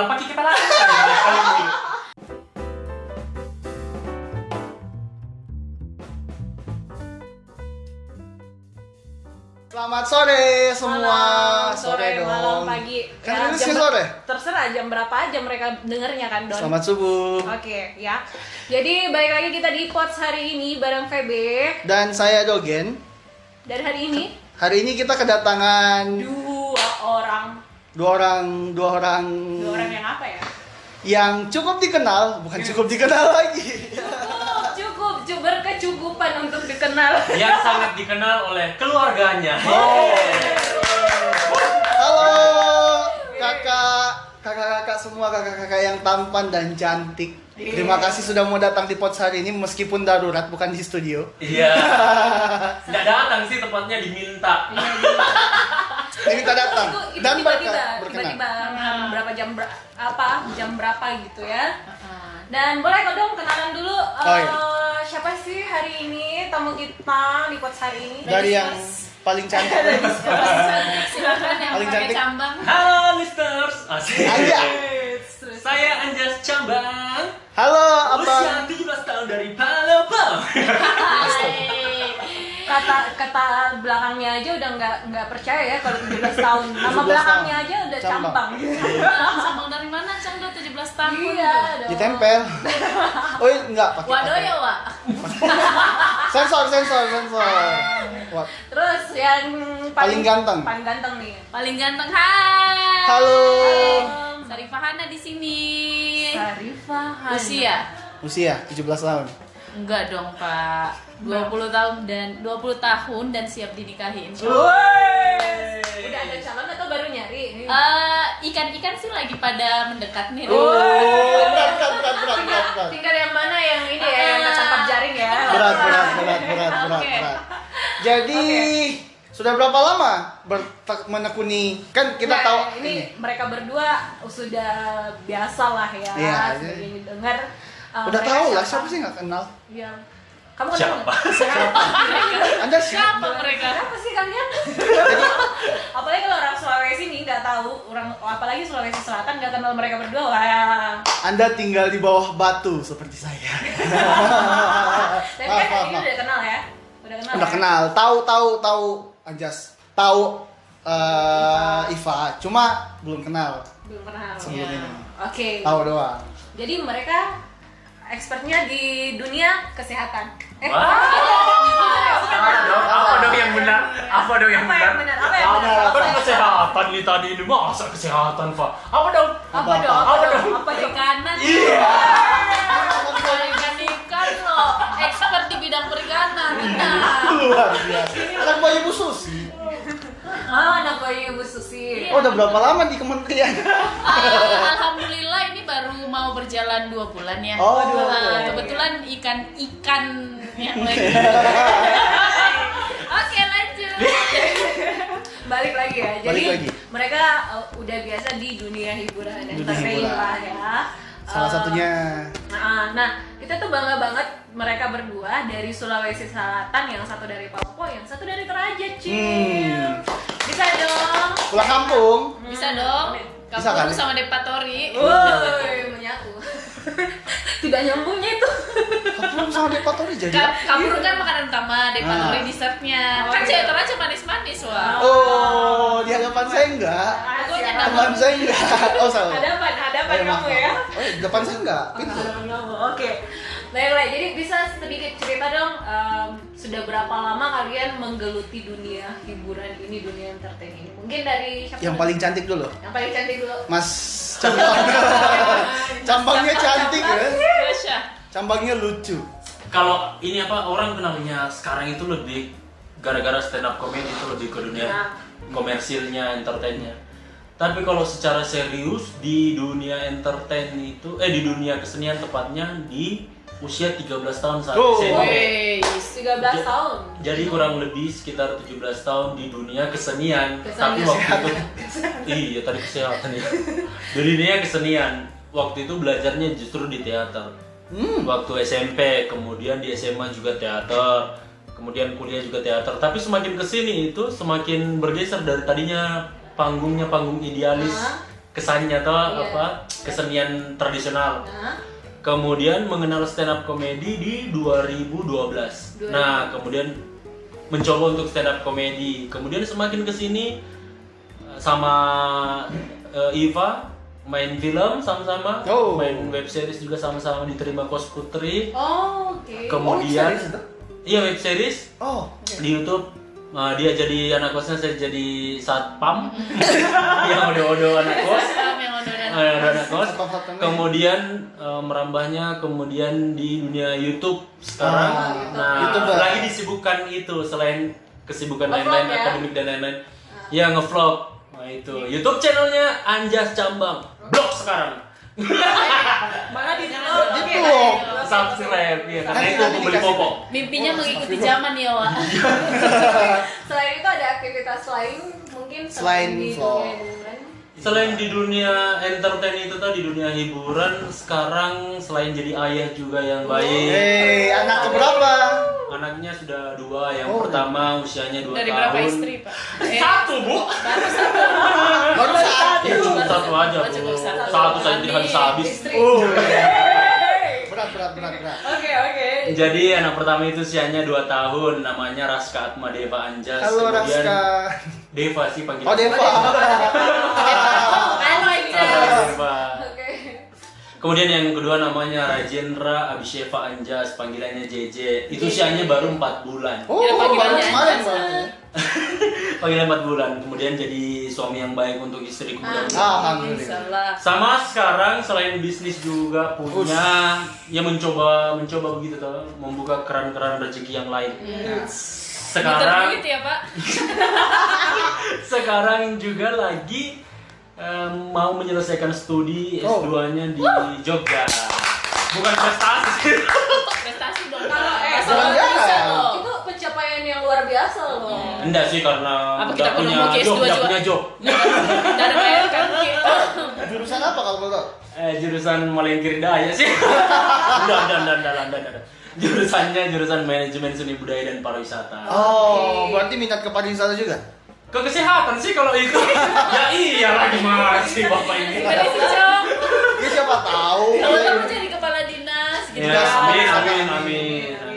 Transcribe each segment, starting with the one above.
itulah pagi kita lakukan. Selamat sore semua. Malam, sore, dong. malam, pagi. Kan Ya, rilis jam sore. Terserah jam berapa aja mereka dengernya kan, Don. Selamat subuh. Oke, ya. Jadi balik lagi kita di Pots hari ini bareng VB. Dan saya Dogen. Dan hari ini Hari ini kita kedatangan dua orang, dua orang, dua orang, dua orang yang apa ya? yang cukup dikenal, bukan cukup dikenal lagi. Cukup, cukup, cukup berkecukupan untuk dikenal. Yang sangat dikenal oleh keluarganya. Oh. Halo kakak, kakak-kakak semua kakak-kakak yang tampan dan cantik. Terima kasih sudah mau datang di Pots hari ini meskipun darurat bukan di studio. Iya. Tidak datang sih tepatnya diminta. Ini kita datang Itu, itu dan tiba-tiba, berkenan. tiba-tiba hmm, berapa jam ber- apa jam berapa gitu ya. Dan boleh kok dong kenalan dulu eh, Oh, iya. siapa sih hari ini tamu kita di Pots hari ini? Dari yang paling cantik. silakan yang Paling cantik. cambang Halo listeners. Asik. Anja. Saya Anjas Cambang. Halo, Usia abang. 17 tahun dari Palembang. Kata kata belakangnya aja udah nggak nggak percaya ya kalau 17 tahun. Nama 17 belakangnya aja udah Cambang. cambang. cambang dari mana cambang 17 tahun Iya. Ditempel. Oh enggak pakai. waduh ya wak Sensor, sensor, sensor. Wah. Terus yang Paling ganteng. Paling ganteng nih. paling ganteng hai Halo. Sarifah Hana di sini Sarifah Hana. usia Usia 17 tahun. enggak dong pak 20 tahun dan 20 tahun dan siap dinikahi insya. Allah. Udah ada calon atau baru nyari? Eh, ikan-ikan sih lagi pada mendekat nih Oh, berat, berat, berat, berat, berat, berat. Tinggal yang mana yang ini ya, yang Ah. tampar jaring ya. Berat, berat, berat, berat, berat, Oke. berat. Jadi, sudah berapa lama bertek menekuni? Kan kita Nah, tahu ini, mereka berdua sudah biasa lah ya. Iya, dengar. uh, Udah tahu lah siapa sih nggak kenal? Iya. Kamu Siapa? nggak? Siapa? Anda siapa? siapa mereka Siapa sih kalian? apalagi kalau orang Sulawesi nih nggak tahu, orang apalagi Sulawesi Selatan nggak kenal mereka berdua. Wah. Anda tinggal di bawah batu seperti saya. Tapi kan maaf, ini udah kenal ya? Udah kenal. Udah ya? kenal, tahu tahu tahu Anjas, tahu eh, Iva, cuma belum kenal Belum kenal. sebelum Iya. ini. Oke. Tahu doang. Jadi mereka expertnya di dunia kesehatan. Eh, Wah. bukan, Apa dong? Apa dong yang benar? Apa dong yang Apa yang benar? benar? Apa yang benar? Apa Apa yang kesehatan nih tadi ini masa kesehatan Pak? Apa dong? Apa dong? Apa Apa dong? Apa perikanan Iya. perikanan ikan loh expert di bidang perikanan benar Luar biasa. Kan bayi Bu Susi. Ah, anak bayi Ibu Susi. Oh, udah berapa lama di kementerian? Ah, Alhamdulillah mau berjalan dua bulan ya. Oh, dua Ah, bulan. kebetulan ikan ikan yang lagi. Oke lanjut. Balik lagi ya. Jadi Balik lagi. mereka uh, udah biasa di dunia hiburan entertain hiburan. lah ya. Salah Eh, satunya Nah, nah, kita tuh bangga banget mereka berdua dari Sulawesi Selatan, yang satu dari Papua, yang satu dari Toraja, Cil. Hmm. Bisa dong. pulang kampung. Bisa dong. Bisa Kamu kali. sama Depatori. Woi, menyatu. Tidak nyambungnya itu. Kampung sama Depatori jadi. Ka- Kabur kan makanan utama, Depatori Ah. dessertnya. Oh, kan iya. cewek Toraja manis-manis wah. Oh, di hadapan saya enggak. Pokoknya? Teman saya enggak. Oh, salah. Hadapan, hadapan Oh, iya, kamu ya. Oh, di depan saya enggak. Pintu. Kamu. Oke. Baiklah, jadi bisa sedikit cerita dong em, sudah berapa lama kalian menggeluti dunia hiburan ini, dunia entertain ini? Mungkin dari siapa? Yang dulu? paling cantik dulu. yang paling cantik dulu. Mas Cambang. Cambangnya cantik ya. Cambangnya lucu. Kalau ini apa orang kenalnya sekarang itu lebih gara-gara stand up comedy itu lebih ke dunia Nah. komersilnya, entertainnya. Tapi kalau secara serius di dunia entertain itu eh di dunia kesenian tepatnya di usia 13 tahun saat Oh. SMP. Wih. 13 tahun. Jadi kurang lebih sekitar 17 tahun di dunia kesenian. Kesenian. Tapi waktu itu iya tadi kesehatan ya. Di dunia kesenian. Waktu itu belajarnya justru di teater. Hmm. Waktu SMP, kemudian di SMA juga teater, kemudian kuliah juga teater. Tapi semakin ke sini itu semakin bergeser dari tadinya panggungnya panggung idealis kesannya atau Iya. apa kesenian tradisional. Nah, Kemudian mengenal stand up comedy di 2012. Nah, kemudian mencoba untuk stand up comedy. Kemudian semakin ke sini eh, sama eh, Iva main film sama-sama, Oh. main web series juga sama-sama diterima Kos Putri. oh, oke. Kemudian serius itu? iya web series Oh, di YouTube eh, dia jadi anak kosnya saya jadi satpam yang odo-odo anak kos Eh, ada anak kos Satpam-satpamnya. kemudian eh, merambahnya kemudian di dunia YouTube sekarang. Ah, nah YouTuber. lagi disibukkan itu selain kesibukan lain-lain ya? akademik dan lain-lain. Ya ngevlog. Nah itu. YouTube channelnya Anjas Cambang. Blog sekarang. Mana di Gitu. subscribe ya karena itu pembeli dikasih. popok. Mimpinya mengikuti zaman ya, Wak. Selain itu ada aktivitas lain mungkin Selain di vlog. Selain di dunia entertain itu tadi dunia hiburan, sekarang selain jadi ayah juga yang baik. Hei, anak keberapa? Anaknya sudah dua, yang Oh, pertama usianya dua Dari tahun. berapa istri, Pak? Eh, Satu bu. baru satu. Baru satu. Ya, Baru satu aja Oh, bu. satu. Satu saja habis habis. Istri. Oh. Berat, berat, berat, berat. Oke, oke. Jadi anak pertama itu usianya 2 tahun, namanya Raska Atma Deva Anjas. Halo Kemudian Raska. Deva sih panggilan. Oh, Deva. Halo, Anjas. Deva. Oke. Kemudian yang kedua namanya Rajendra Abhisheva Anjas, panggilannya JJ. Itu usianya baru 4 bulan. Oh, Ya, panggilannya kemarin. Panggilan 4 bulan. Kemudian jadi suami yang baik untuk istriku dan Alhamdulillah. Salah. sama sekarang selain bisnis juga punya ya mencoba mencoba begitu toh membuka keran-keran rezeki yang lain. Muter Sekarang duit ya, Pak. sekarang juga lagi em, mau menyelesaikan studi Oh. S2-nya di Jogja. Bukan prestasi. Prestasi dong. Kalau eh, loh. Itu luar biasa loh. Enggak sih karena Apa udah kita punya mau job, S2 udah punya job. Udah ada bayar kan kita. Jurusan apa kalau boleh tahu? Eh, jurusan Malengkiri Daya sih. udah, udah, udah, udah, udah, udah, udah. Jurusannya jurusan manajemen seni budaya dan pariwisata. Oh, berarti minat ke pariwisata juga? Ke kesehatan sih kalau itu. ya iya lagi masih bapak ini. Ya siapa tahu. Kalau kamu jadi kepala dinas gitu. Ya, amin, amin, amin.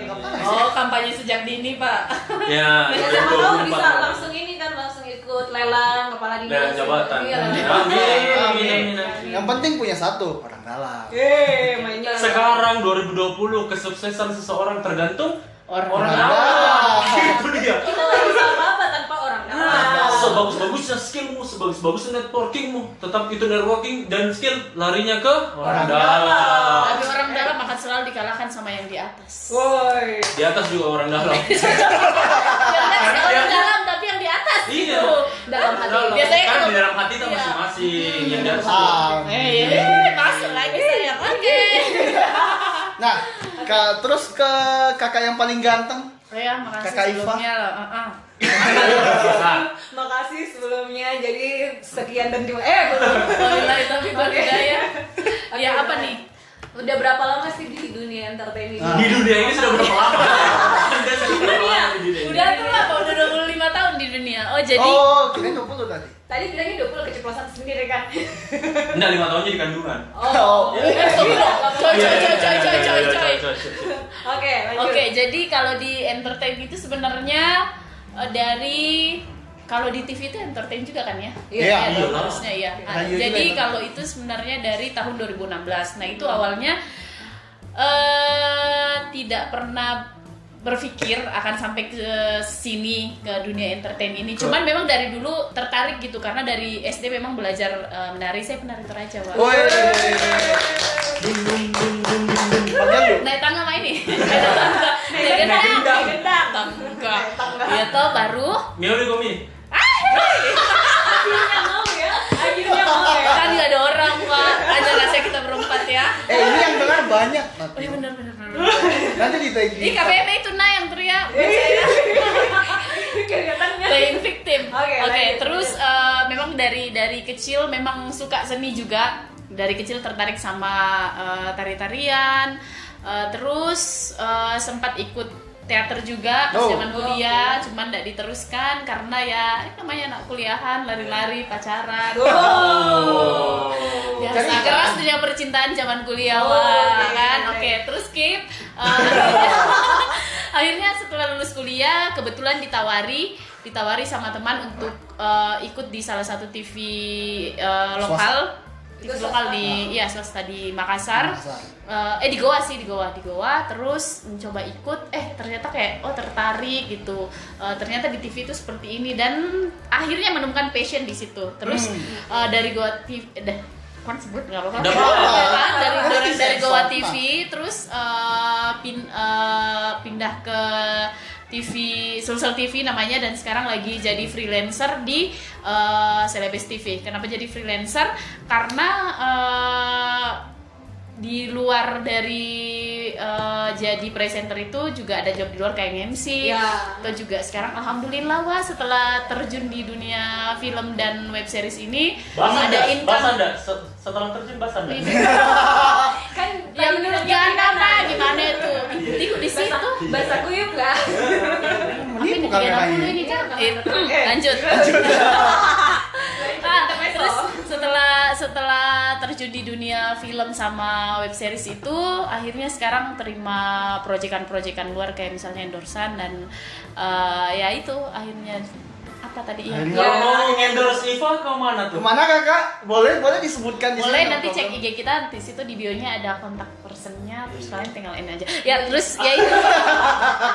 Amin. Oh, kampanye sejak dini, Pak. Ya, Dan siapa tahu 2024. bisa langsung ini kan langsung ikut lelang kepala dinas. Lelang jabatan. Iya, Amin, amin, amin, amin. Yang penting punya satu, orang dalam. Eh, mainnya. Sekarang 2020 kesuksesan seseorang tergantung Orang orang dalam. Itu dia. Kita nggak bisa apa-apa tanpa orang dalam. Sebagus-bagusnya skillmu, sebagus-bagusnya networkingmu, tetap itu networking dan skill larinya ke orang Orang dalam. Tapi orang dalam akan selalu dikalahkan sama yang di atas. Woi. Di atas juga orang dalam. Yang atas Karena orang dalam tapi yang di atas Iya. gitu. Dalam hati. Dalam. Biasanya kalau- di dalam hati kita Iya. masing-masing yang di atas. Ah. Eh, eh, masuk lagi saya. Oke. Nah, ka- terus ke kakak yang paling ganteng. Oh ya, makasih Kakak Iva. sebelumnya loh. Uh -uh. Makasih sebelumnya. Jadi sekian dan terima eh belum. Wal Oke. hidayah. Oke, Ya apa nih? Udah berapa lama sih di dunia entertain ini? Ah. di dunia ini sudah berapa lama? Anda sudah berapa lama di dunia? Udah tuh lah, Pak. udah 25 tahun di dunia. Oh, jadi Oh, kirain 20 tadi. Tadi bilangnya 20 keceplosan sendiri kan? Enggak, lima tahunnya di kandungan. Oh. Coy, Iya, coy, iya, coy, coy, iya, coy, iya, coy, iya, coy. coy, coy. Oke, lanjut. Oke, jadi kalau di entertain itu sebenarnya eh, dari kalau di TV itu entertain juga kan ya? Iya, Ya, iya. dong, harusnya ya. Nah, Radio juga jadi entertain. kalau itu sebenarnya dari tahun 2016. Nah, itu awalnya eh tidak pernah berpikir akan sampai ke sini ke dunia entertain ini. Cuman memang dari dulu tertarik gitu karena dari SD memang belajar eh, menari. Saya penari toraja, Wak. Woi. Dum dum dum dum dum dum. Bagian lu. naik tangga mah ini naik gendang gendang. gendang. tangga ya toh baru Mio di komi. Akhirnya mau ya. Akhirnya mau ya. kan nggak ada orang pak aja rasanya kita berempat ya Eh, ini yang dengar banyak. oh iya benar benar Nanti di tag. ini KBM itu nah yang teriak playing victim Oke, lanjut, terus eh, memang dari dari kecil memang suka seni juga dari kecil tertarik sama eh, tari-tarian Eh, terus eh, sempat ikut teater juga pas Oh. zaman kuliah, cuman tidak diteruskan karena ya namanya anak kuliahan lari-lari pacaran. Oh. Biasa Jadi- keras dunia percintaan zaman kuliah Oh, wah, oke, kan. oke. Oke, terus skip. Eh, akhirnya, setelah lulus kuliah kebetulan ditawari ditawari sama teman untuk eh, ikut di salah satu TV eh, lokal. TV lokal di iya swasta di Makassar. Makassar. Eh, eh di Goa sih di Goa di Goa terus mencoba ikut eh ternyata kayak oh tertarik gitu Eh, ternyata di TV itu seperti ini dan akhirnya menemukan passion di situ terus eh, dari Goa TV eh, dah kan sebut nggak apa-apa. Ya kan? dari dari, bisa dari Goa. TV terus eh, pin, eh, pindah ke TV Sulsel TV namanya dan sekarang lagi jadi freelancer di eh, Celebes TV. Kenapa jadi freelancer? Karena eh, di luar dari eh, jadi presenter itu juga ada job di luar kayak MC Ya. atau juga sekarang alhamdulillah wah setelah terjun di dunia film dan web series ini Bahasa ada anda, bahasa income anda. Se- Setelah terjun bahasa anda. kan ya menurut dia Gana kan. mah gimana itu? Ikut di situ? bahasa kuyup nggak? Ini puluh ini kan Iya, lanjut. Nah, terus setelah setelah terjun di dunia film sama web series itu akhirnya sekarang terima proyekan-proyekan luar kayak misalnya endorsan dan eh, ya itu akhirnya apa tadi ya Kalau mau endorse Iva ke mana tuh? Ke mana kakak? Boleh boleh disebutkan di boleh sini, nanti cek. IG kita di situ di bionya ada kontak personnya terus kalian tinggal ini aja. Ya terus ya itu.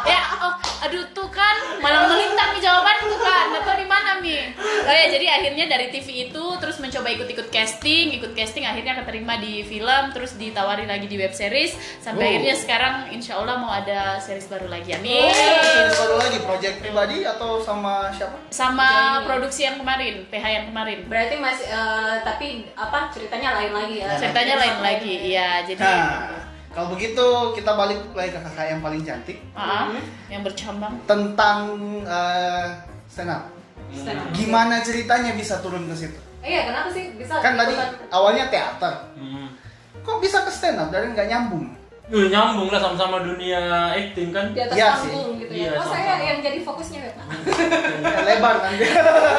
Ya oh aduh tuh kan malah melintang nih jawaban tuh kan atau di mana mi. Oh ya jadi akhirnya dari TV itu terus mencoba ikut-ikut casting ikut casting akhirnya keterima di film terus ditawari lagi di web series sampai Oh. akhirnya sekarang insya Allah mau ada series baru lagi Oh, amin series baru lagi project pribadi atau sama siapa? sama Jadi- produksi yang kemarin PH yang kemarin. Berarti masih eh, tapi apa ceritanya lain lagi ya? Ceritanya lain lagi iya jadi Nah, kalau begitu kita balik lagi ke kakak yang paling cantik Ah, yang bercambang tentang eh, stand up. Stand up. Gimana ceritanya bisa turun ke situ? Eh, iya kenapa sih bisa Kan tadi awalnya teater. Hmm. Kok bisa ke stand up dari nggak nyambung? Yuh, nyambung lah sama-sama dunia acting kan. di atas Iya sih. panggung gitu Iya, ya oh saya sama-sama. yang jadi fokusnya ya pak Ya, lebar nanti.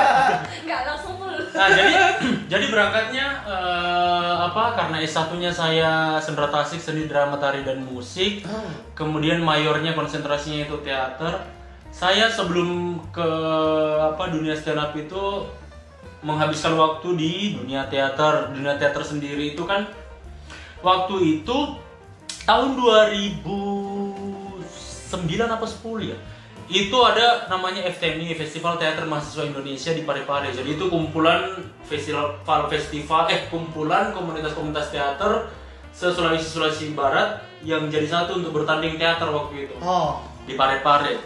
nggak langsung full Nah, jadi jadi berangkatnya eh, apa karena S1-nya saya sendera tasik seni drama tari dan musik. Kemudian mayornya konsentrasinya itu teater. Saya sebelum ke apa dunia stand up itu menghabiskan waktu di dunia teater. Dunia teater sendiri itu kan waktu itu tahun 2009 apa 10 ya? Itu ada namanya FTMI Festival Teater Mahasiswa Indonesia di Parepare. Jadi itu kumpulan festival festival eh kumpulan komunitas-komunitas teater se Sulawesi Sulawesi Barat yang jadi satu untuk bertanding teater waktu itu. Oh, di Parepare.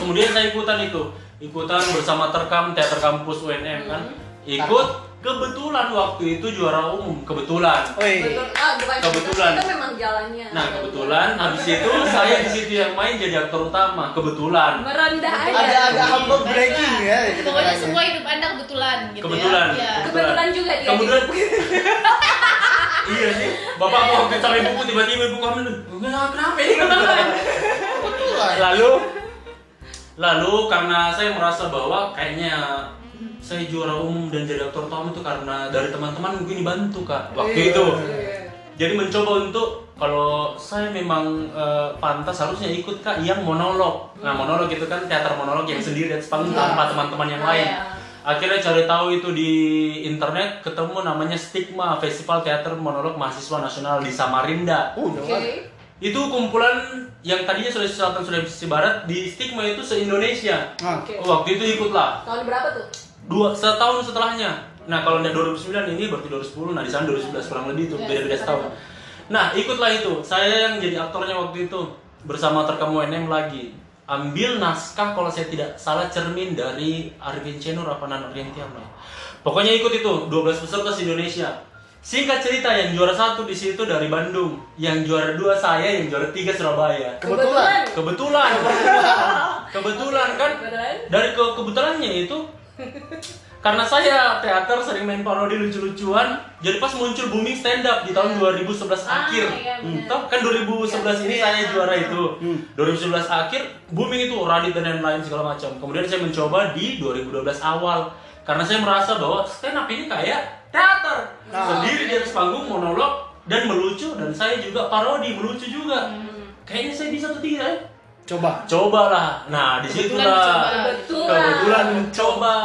Kemudian saya ikutan itu. Ikutan bersama Terkam Teater Kampus UNM kan? Ikut kebetulan waktu itu juara umum kebetulan woi. betul ah bukan Kebetulan. itu memang jalannya Nah kebetulan habis itu saya di situ yang main jadi aktor utama kebetulan. merendah aja Ada ada humble breaking ya. gitu Pokoknya semua hidup anda kebetulan gitu Kebetulan. ya. Iya. kebetulan juga dia Kemudian iya sih, bapak mau ke cari buku tiba-tiba ibu kamu "Enggak, kenapa ini kebetulan? Kebetulan. Lalu lalu karena saya merasa bahwa kayaknya saya juara umum dan jadi aktor utama itu karena dari teman-teman mungkin dibantu kak waktu Iya. itu. Iya. Jadi mencoba untuk kalau saya memang eh, pantas harusnya ikut kak yang monolog. Nah monolog itu kan teater monolog yang sendiri di atas panggung Iya. tanpa teman-teman yang Ah, lain. iya. Akhirnya cari tahu itu di internet ketemu namanya Stigma Festival Teater Monolog Mahasiswa Nasional di Samarinda. Uh, jauh. Itu kumpulan yang tadinya Sulawesi Selatan Sulawesi Barat di Stigma itu se Indonesia. Nah, Oke. Waktu itu ikutlah. Tahun berapa tuh? Dua setahun setelahnya. Nah kalau dari 2009 ini berarti 2010 nah di sana 2011 kurang lebih itu beda-beda setahun. Nah ikutlah itu. Saya yang jadi aktornya waktu itu bersama terkamu UNM lagi. Ambil naskah kalau saya tidak salah cermin dari Arvin Cenur apa Nano Riantiam lah pokoknya ikut itu 12 peserta se Indonesia singkat cerita yang juara satu di situ dari Bandung yang juara dua saya yang juara tiga Surabaya kebetulan. kebetulan kebetulan kan kebetulan dari ke kebetulannya itu karena saya teater sering main parodi lucu-lucuan, jadi pas muncul booming stand up di tahun 2011 Ah, akhir. iya. Tahu kan 2011 ini saya juara itu. 2011 akhir booming itu Radit dan lain-lain segala macam. Kemudian saya mencoba di 2012 awal karena saya merasa bahwa stand up ini kayak teater. Nah. Sendiri di atas panggung monolog dan melucu dan saya juga parodi melucu juga. Kayaknya saya bisa tuh tidak ya? Coba. Cobalah. Nah, Kebetulan di situlah dicoba. Kebetulan. kebetulan mencoba.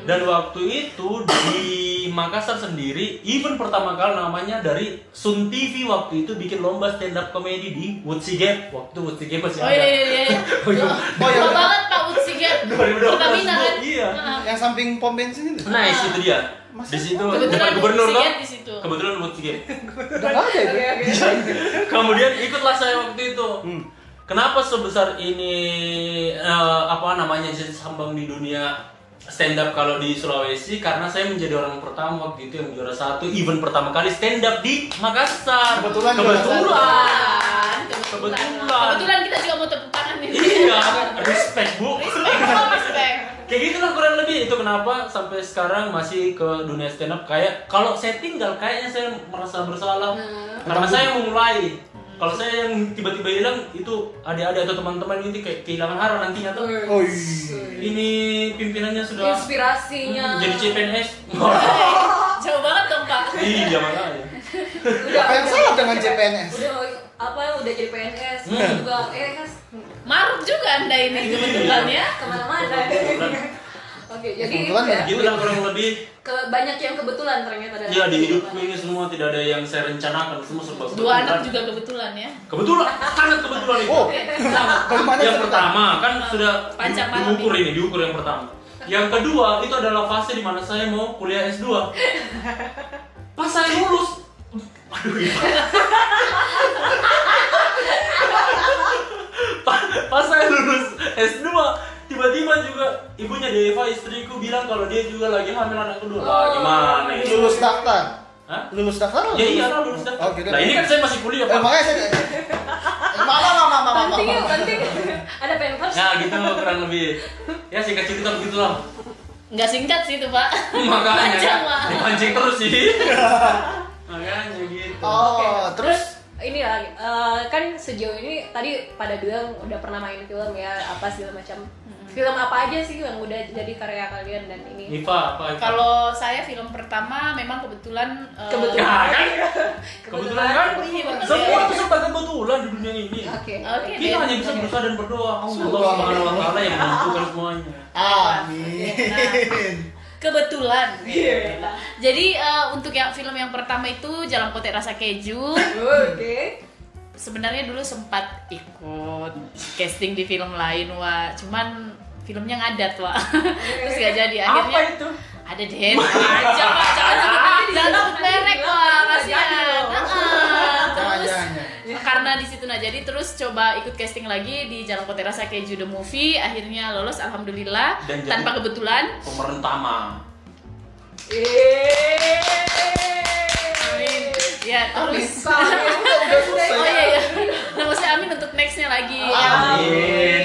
Dan waktu itu di Makassar sendiri, even pertama kali namanya dari Sun TV waktu itu bikin lomba stand up comedy di Woodsy Gap. Waktu Woodsy Gap masih Oh ada. iya iya iya. Oh Lama ya. banget Pak Utsiget. 2012. Pertamina kan? Iya. Yang samping pom bensin itu. Nah, di situ dia. Di situ Kebetulan depan gubernur Woodsy toh. Gap di situ. Kebetulan Woodsy Gap. Udah nggak ada itu. Oke. Kemudian ikutlah saya waktu itu. Hmm. Kenapa sebesar ini eh, apa namanya jadi sambang di dunia stand up kalau di Sulawesi? Karena saya menjadi orang pertama waktu itu yang juara satu event pertama kali stand up di Makassar. Kebetulan kebetulan. Kebetulan. Kebetulan. Kebetulan kita juga mau tepuk tangan nih. Iya, respect bu. Respect, respect. Kayak gitulah kurang lebih itu kenapa sampai sekarang masih ke dunia stand up kayak kalau saya tinggal kayaknya saya merasa bersalah karena saya yang memulai. Kalau saya yang tiba-tiba hilang itu adik-adik atau teman-teman ini kayak kehilangan arah nantinya tuh. Oh iya. Ini pimpinannya sudah Inspirasinya. jadi CPNS. Jauh banget dong Pak. iya makanya. Udah, Apa yang udah- salah dengan CPNS? Udah apa udah jadi PNS Hmm. juga eh kan Maruk juga anda ini kebetulan ya. ke mana-mana. Oke, jadi Kebetulan ya, Gitulah kurang lebih. ke banyak yang kebetulan ternyata dalam Ya di hidupku ini semua tidak ada yang saya rencanakan semua serba Dua anak juga kebetulan ya. Kebetulan, sangat kebetulan itu. Oh. Bagaimana yang cerita? pertama kan sudah Panjang di- malam diukur ini, diukur yang pertama. Yang kedua itu adalah fase di mana saya mau kuliah S2. Pas saya lulus, aduh iya. Pa- Pas saya lulus S2, tiba-tiba juga ibunya Deva istriku bilang kalau dia juga lagi hamil anak kedua. Lah, gimana ini? Lulus daftar. Hah? Lulus daftar? Ya iya lah lulus daftar. Oh, gitu. Nah ini kan saya masih kuliah, Eh, Pak. makanya saya Mama, mama, mama, mama. Banting yuk, banting. Ada pampers. Nah gitu kurang lebih. Ya singkat cerita begitulah. Nggak singkat sih itu Pak. Makanya Panjang, Pak. dipancing terus sih. Makanya gitu. Oh, terus ini lah eh, kan sejauh ini tadi pada bilang udah pernah main film ya apa segala macam film apa aja sih yang udah jadi karya kalian dan ini Niva apa? Iva? Kalau saya film pertama memang kebetulan eh, Kebetulan. Ya kan? Kebetulan kan? Semua tuh serba kebetulan di dunia ini. oke Oke, Kita deh. hanya bisa berusaha dan berdoa. Allah. Subhanahu wa taala yang menentukan semuanya. Amin. Kebetulan. Iya. Jadi eh, untuk yang film yang pertama itu Jalan Kote Rasa Keju. oke Sebenarnya dulu sempat ikut casting di film lain, wah. Cuman filmnya ngadat, wah. Terus gak jadi. Akhirnya Apa itu? ada deh. Aja, Pak. Jangan sebut jangan sebut merek, wah. Kasihan. Terus karena di situ nah jadi terus coba ikut casting lagi di Jalan Kote Rasa Keju the movie akhirnya lolos alhamdulillah Dan jadi- tanpa kebetulan Pemeran utama. Amin. Ya terus Udah selesai. oh iya iya nah maksudnya amin untuk nextnya lagi ya. Amin.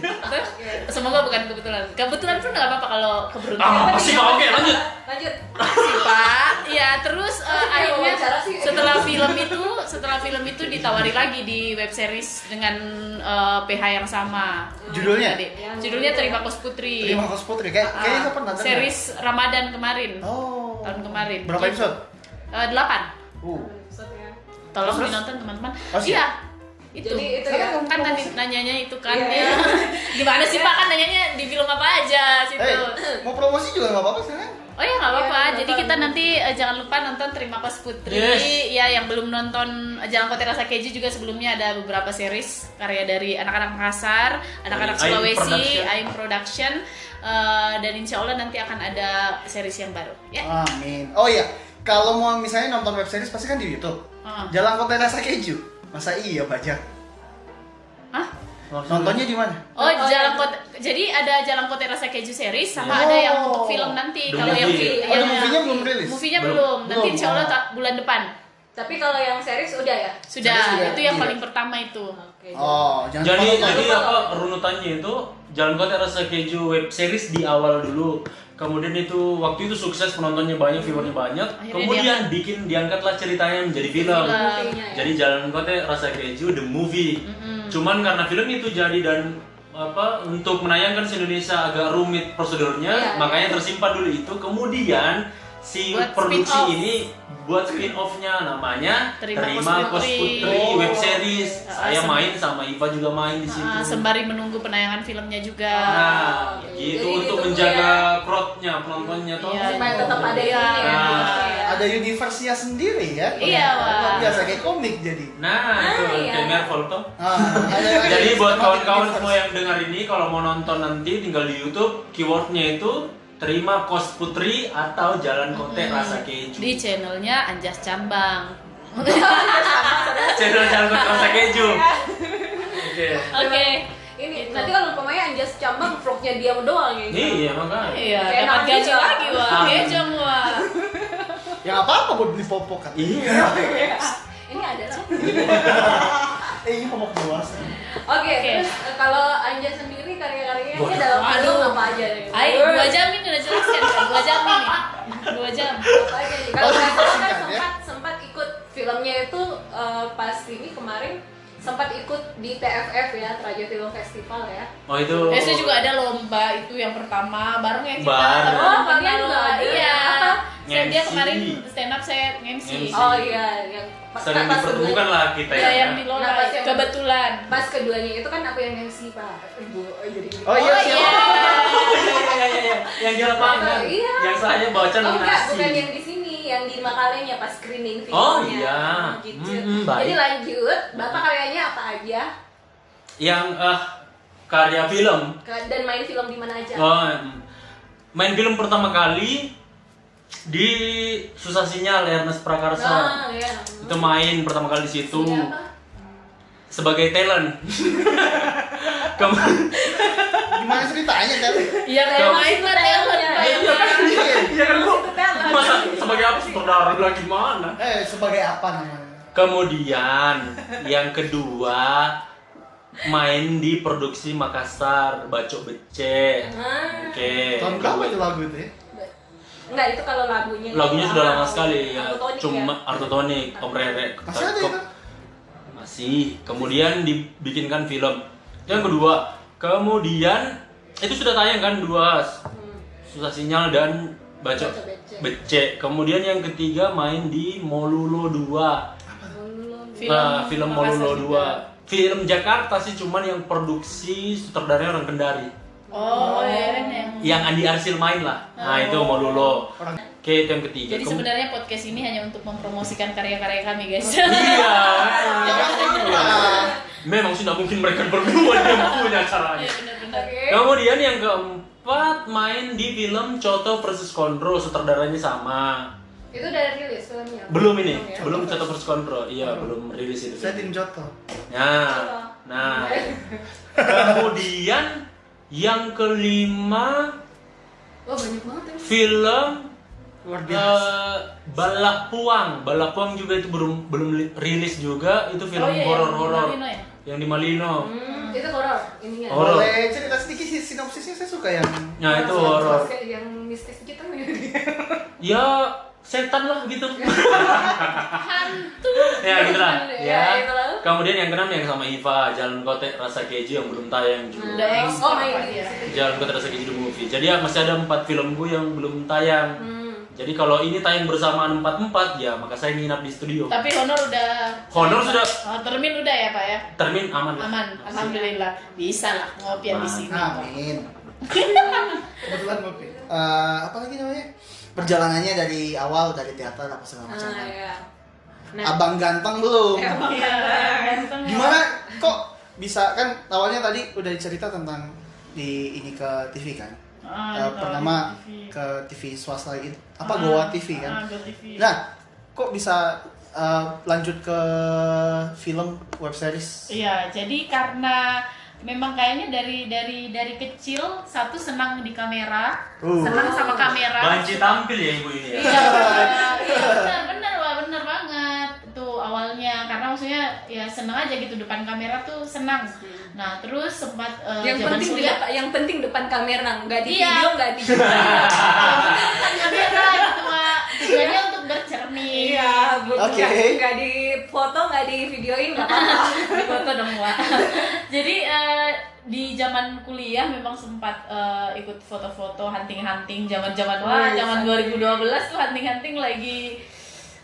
Terus, semoga bukan kebetulan kebetulan pun nggak apa-apa kalau keberuntungan Ah, apa sih Pak? Oke, lanjut. lanjut sih pak ya terus kayak akhirnya setelah film itu setelah film itu ditawari lagi di web series dengan eh, PH yang sama Judulnya? Jadi, judulnya Terima Kos Putri Terima kasih Putri. Kayak Ah, kayaknya saya pernah series Ramadan kemarin Oh. tahun kemarin Berapa episode? Eh, delapan Uh. Maksudnya. tolong Terus? dinonton teman-teman Oh, iya itu Jadi itu ya. kan tadi nanyanya itu kan Iya, ya gimana sih pak kan nanyanya di film apa aja situ Eh, mau promosi juga nggak apa-apa sekarang. Oh ya nggak apa-apa. Iya, Jadi nonton. kita nanti eh, jangan lupa nonton Terima Kos Putri. Yes. Ya yang belum nonton eh, Jalan Kote Rasa Keju juga sebelumnya ada beberapa series karya dari anak-anak Makassar, anak-anak Dari Aim Sulawesi, Production. Aim Production. Eh, dan insya Allah nanti akan ada series yang baru. Ya. Amin. Oh iya, kalau mau misalnya nonton web series pasti kan di YouTube. Ah. Jalan Kota Rasa Keju. Masa iya baca? Hah? Nontonnya di mana? Oh, Oh, Jalan. Kote. Jadi ada Jalan Kote Rasa Keju series sama Oh. ada yang untuk film nanti. Kalau yang movie. fi- Oh, yang- movie-nya belum rilis? Movie-nya Belum. belum. Nanti Belum. insya Allah tak bulan depan. Tapi kalau yang series udah ya? Sudah. Series sudah. Itu yang Iya. paling pertama itu. Oke. Oh, jangan Jadi jadi lupa apa runutannya itu Jalan Kota Rasa Keju web series di awal dulu. Kemudian itu waktu itu sukses penontonnya banyak viewernya banyak. Akhirnya kemudian bikin diangkatlah ceritanya menjadi film. Film. Ya. jadi Jalan Kote Rasa Keju the movie. Cuman karena film itu jadi dan apa untuk menayangkan di Indonesia agak rumit prosedurnya Iya, makanya tersimpan dulu itu. Kemudian si Buat produksi spin-off. ini buat spin offnya namanya Terima Terima Kos Kos Putri. Putri Oh. web series Ah, saya sem- main sama Iva juga main di situ Ah, sembari menunggu penayangan filmnya juga. Nah, oke. gitu Jadi untuk ditunggu menjaga crowdnya penontonnya tuh. Iya. supaya tetap ada ini Iya. ya. Nah. ya. Ada universe-nya sendiri ya. Iya. Luar biasa kayak komik jadi. Nah, itu iya. kayak Marvel tuh. Ah, ada- ada Jadi buat kawan-kawan semua yang dengar ini kalau mau nonton nanti tinggal di YouTube keywordnya itu terima kos putri atau jalan kote rasa keju. Di channelnya Anjas Cambang. Channel jalan kote rasa keju. Oke. Oke. Ini Gitu. nanti kalau umpamanya Anjas Cambang vlognya dia doang ya. gitu. Iya makanya. Iya, Kayak dapat gaji lagi wah. Gejong wah. Ya apa-apa buat beli popok kan. Iya. Ini ada lah. Eh, ini popok dewasa. Oke, Oke. terus eh, kalau Anjas sendiri karya-karyanya dalam Waduh. Aja nih? Ayo, dua jam ini udah jelaskan kan? Dua jam ini. Dua jam. Apa aja nih? Kalau Oh, kan ya. sempat sempat ikut filmnya itu eh, pas ini kemarin sempat ikut di TFF ya, Traja Film Festival ya. Oh itu. Biasanya juga ada lomba itu yang pertama bareng ya kita. Bareng. Oh, kalian juga ada. Iya. Apa? Saya dia kemarin stand up saya MC. MC. Oh iya, yang pas Sering pas dipertemukan kedua- lah kita Ya, ya. yang di Lola Nah, pas yang- kebetulan. Pas keduanya itu kan aku yang MC Pak. Ibu oh, jadi Oh iya, Oh, iya. Oh, iya, iya, iya, iya. Yang di lapangan. Iya. Yang saya baca Oh enggak, bukan yang di sini, yang di Makalenya pas screening filmnya. Oh, iya. Gitu. Baik. Jadi lanjut, Bapak karyanya apa aja? Yang eh karya film. Dan main film di mana aja? Oh, mm. main film pertama kali di Susah Sinyal Ernest Prakarsa. Nah, iya. Itu main pertama kali di situ Siapa? sebagai talent. Gimana ceritanya tadi? Iya, kayak Kamu- main lah talent Iya, Pak. Iya kan? Iya kan lu? Talent. Masa sebagai apa sutradara lagi mana? Eh, sebagai apa namanya? Kemudian yang kedua main di produksi Makassar Bacok Bece. Ah. Oke. Tahun berapa itu lagu itu ya? Enggak, itu kalau lagunya. Lagunya sudah lama. sekali ya. Autotonic Cuma ya? Artotonik, Om Rere. Masih ada itu? Masih. Kemudian dibikinkan film. Yang kedua, kemudian itu sudah tayang kan dua Hmm. susah sinyal dan Bacok Bece. Kemudian yang ketiga main di Molulo 2. Film nah, film Molulo juga. 2. Film Jakarta sih cuman yang produksi sutradaranya orang Kendari. Oh, Eren yang Yang Andi Arsil main lah. Nah, itu Molulo. Orang Oke, itu yang ketiga. Jadi Kem- sebenarnya podcast ini hanya untuk mempromosikan karya-karya kami, guys. Iya. Ya, iya. Memang sudah mungkin mereka berdua yang punya caranya. Iya, benar-benar. Oke. Kemudian yang keempat main di film Coto versus Kondro, sutradaranya sama. Itu udah rilis filmnya? Belum ini, ya? belum Coto versus Kondro. Iya, belum rilis itu. Saya tim Joto. Nah, nah. Kemudian yang kelima Wah banyak banget ya. film Luar biasa. eh, Balak Puang. Balak Puang juga itu belum belum li- rilis juga. Itu film Oh, iya, yang horor di horor. Malino ya? Yang di Malino. Hmm, itu horor ininya. Horor. Boleh cerita sedikit sih sinopsisnya saya suka yang Nah, itu horor. Kayak yang mistis gitu nih. Ya setan lah gitu. Hantu. ya gitu lah. Ya, Ya. itu lah. Kemudian yang keenam yang sama Iva, Jalan Kote Rasa Keju yang belum tayang juga. Udah Oh, ekspor main Pak, di ya. situ. Jalan Kote Rasa Keju the movie. Jadi ya masih ada empat filmku yang belum tayang. Hmm. Jadi kalau ini tayang bersamaan empat empat ya maka saya nginap di studio. Tapi honor udah Honor sudah Oh, termin udah ya, Pak ya? termin aman. lah. Aman, alhamdulillah. Bisa lah ngopian di sini. Amin. Kebetulan ngopi. Eh, apa lagi namanya? Perjalanannya dari awal dari teater apa segala macam. Ah, ya. Nah, Abang ganteng belum? Ya, Abang Iya, ganteng ya. Gimana kok bisa kan awalnya tadi udah cerita tentang di ini ke TV kan? Ah, Eh, tahu pertama di TV. ke TV swasta gitu. Apa Ah, Goa TV kan? ah, Goa TV. Nah, kok bisa eh, lanjut ke film web series? Iya, jadi karena memang kayaknya dari dari dari kecil satu senang di kamera, Uh. senang sama kamera. Banci tampil ya ibu ini ya. Iya, iya benar benar wah benar banget itu awalnya karena maksudnya ya seneng aja gitu depan kamera tuh senang nah terus sempat eh, yang zaman penting kuliah depan, yang penting depan kamera nggak di Iya. video nggak di depan kamera gitu Mak. tujuannya iya Oke. nggak nggak di foto nggak di videoin nggak apa-apa. Di foto dong Wak. jadi eh, di zaman kuliah memang sempat eh, ikut foto-foto hunting-hunting zaman-zaman wah zaman 2012 tuh hunting-hunting lagi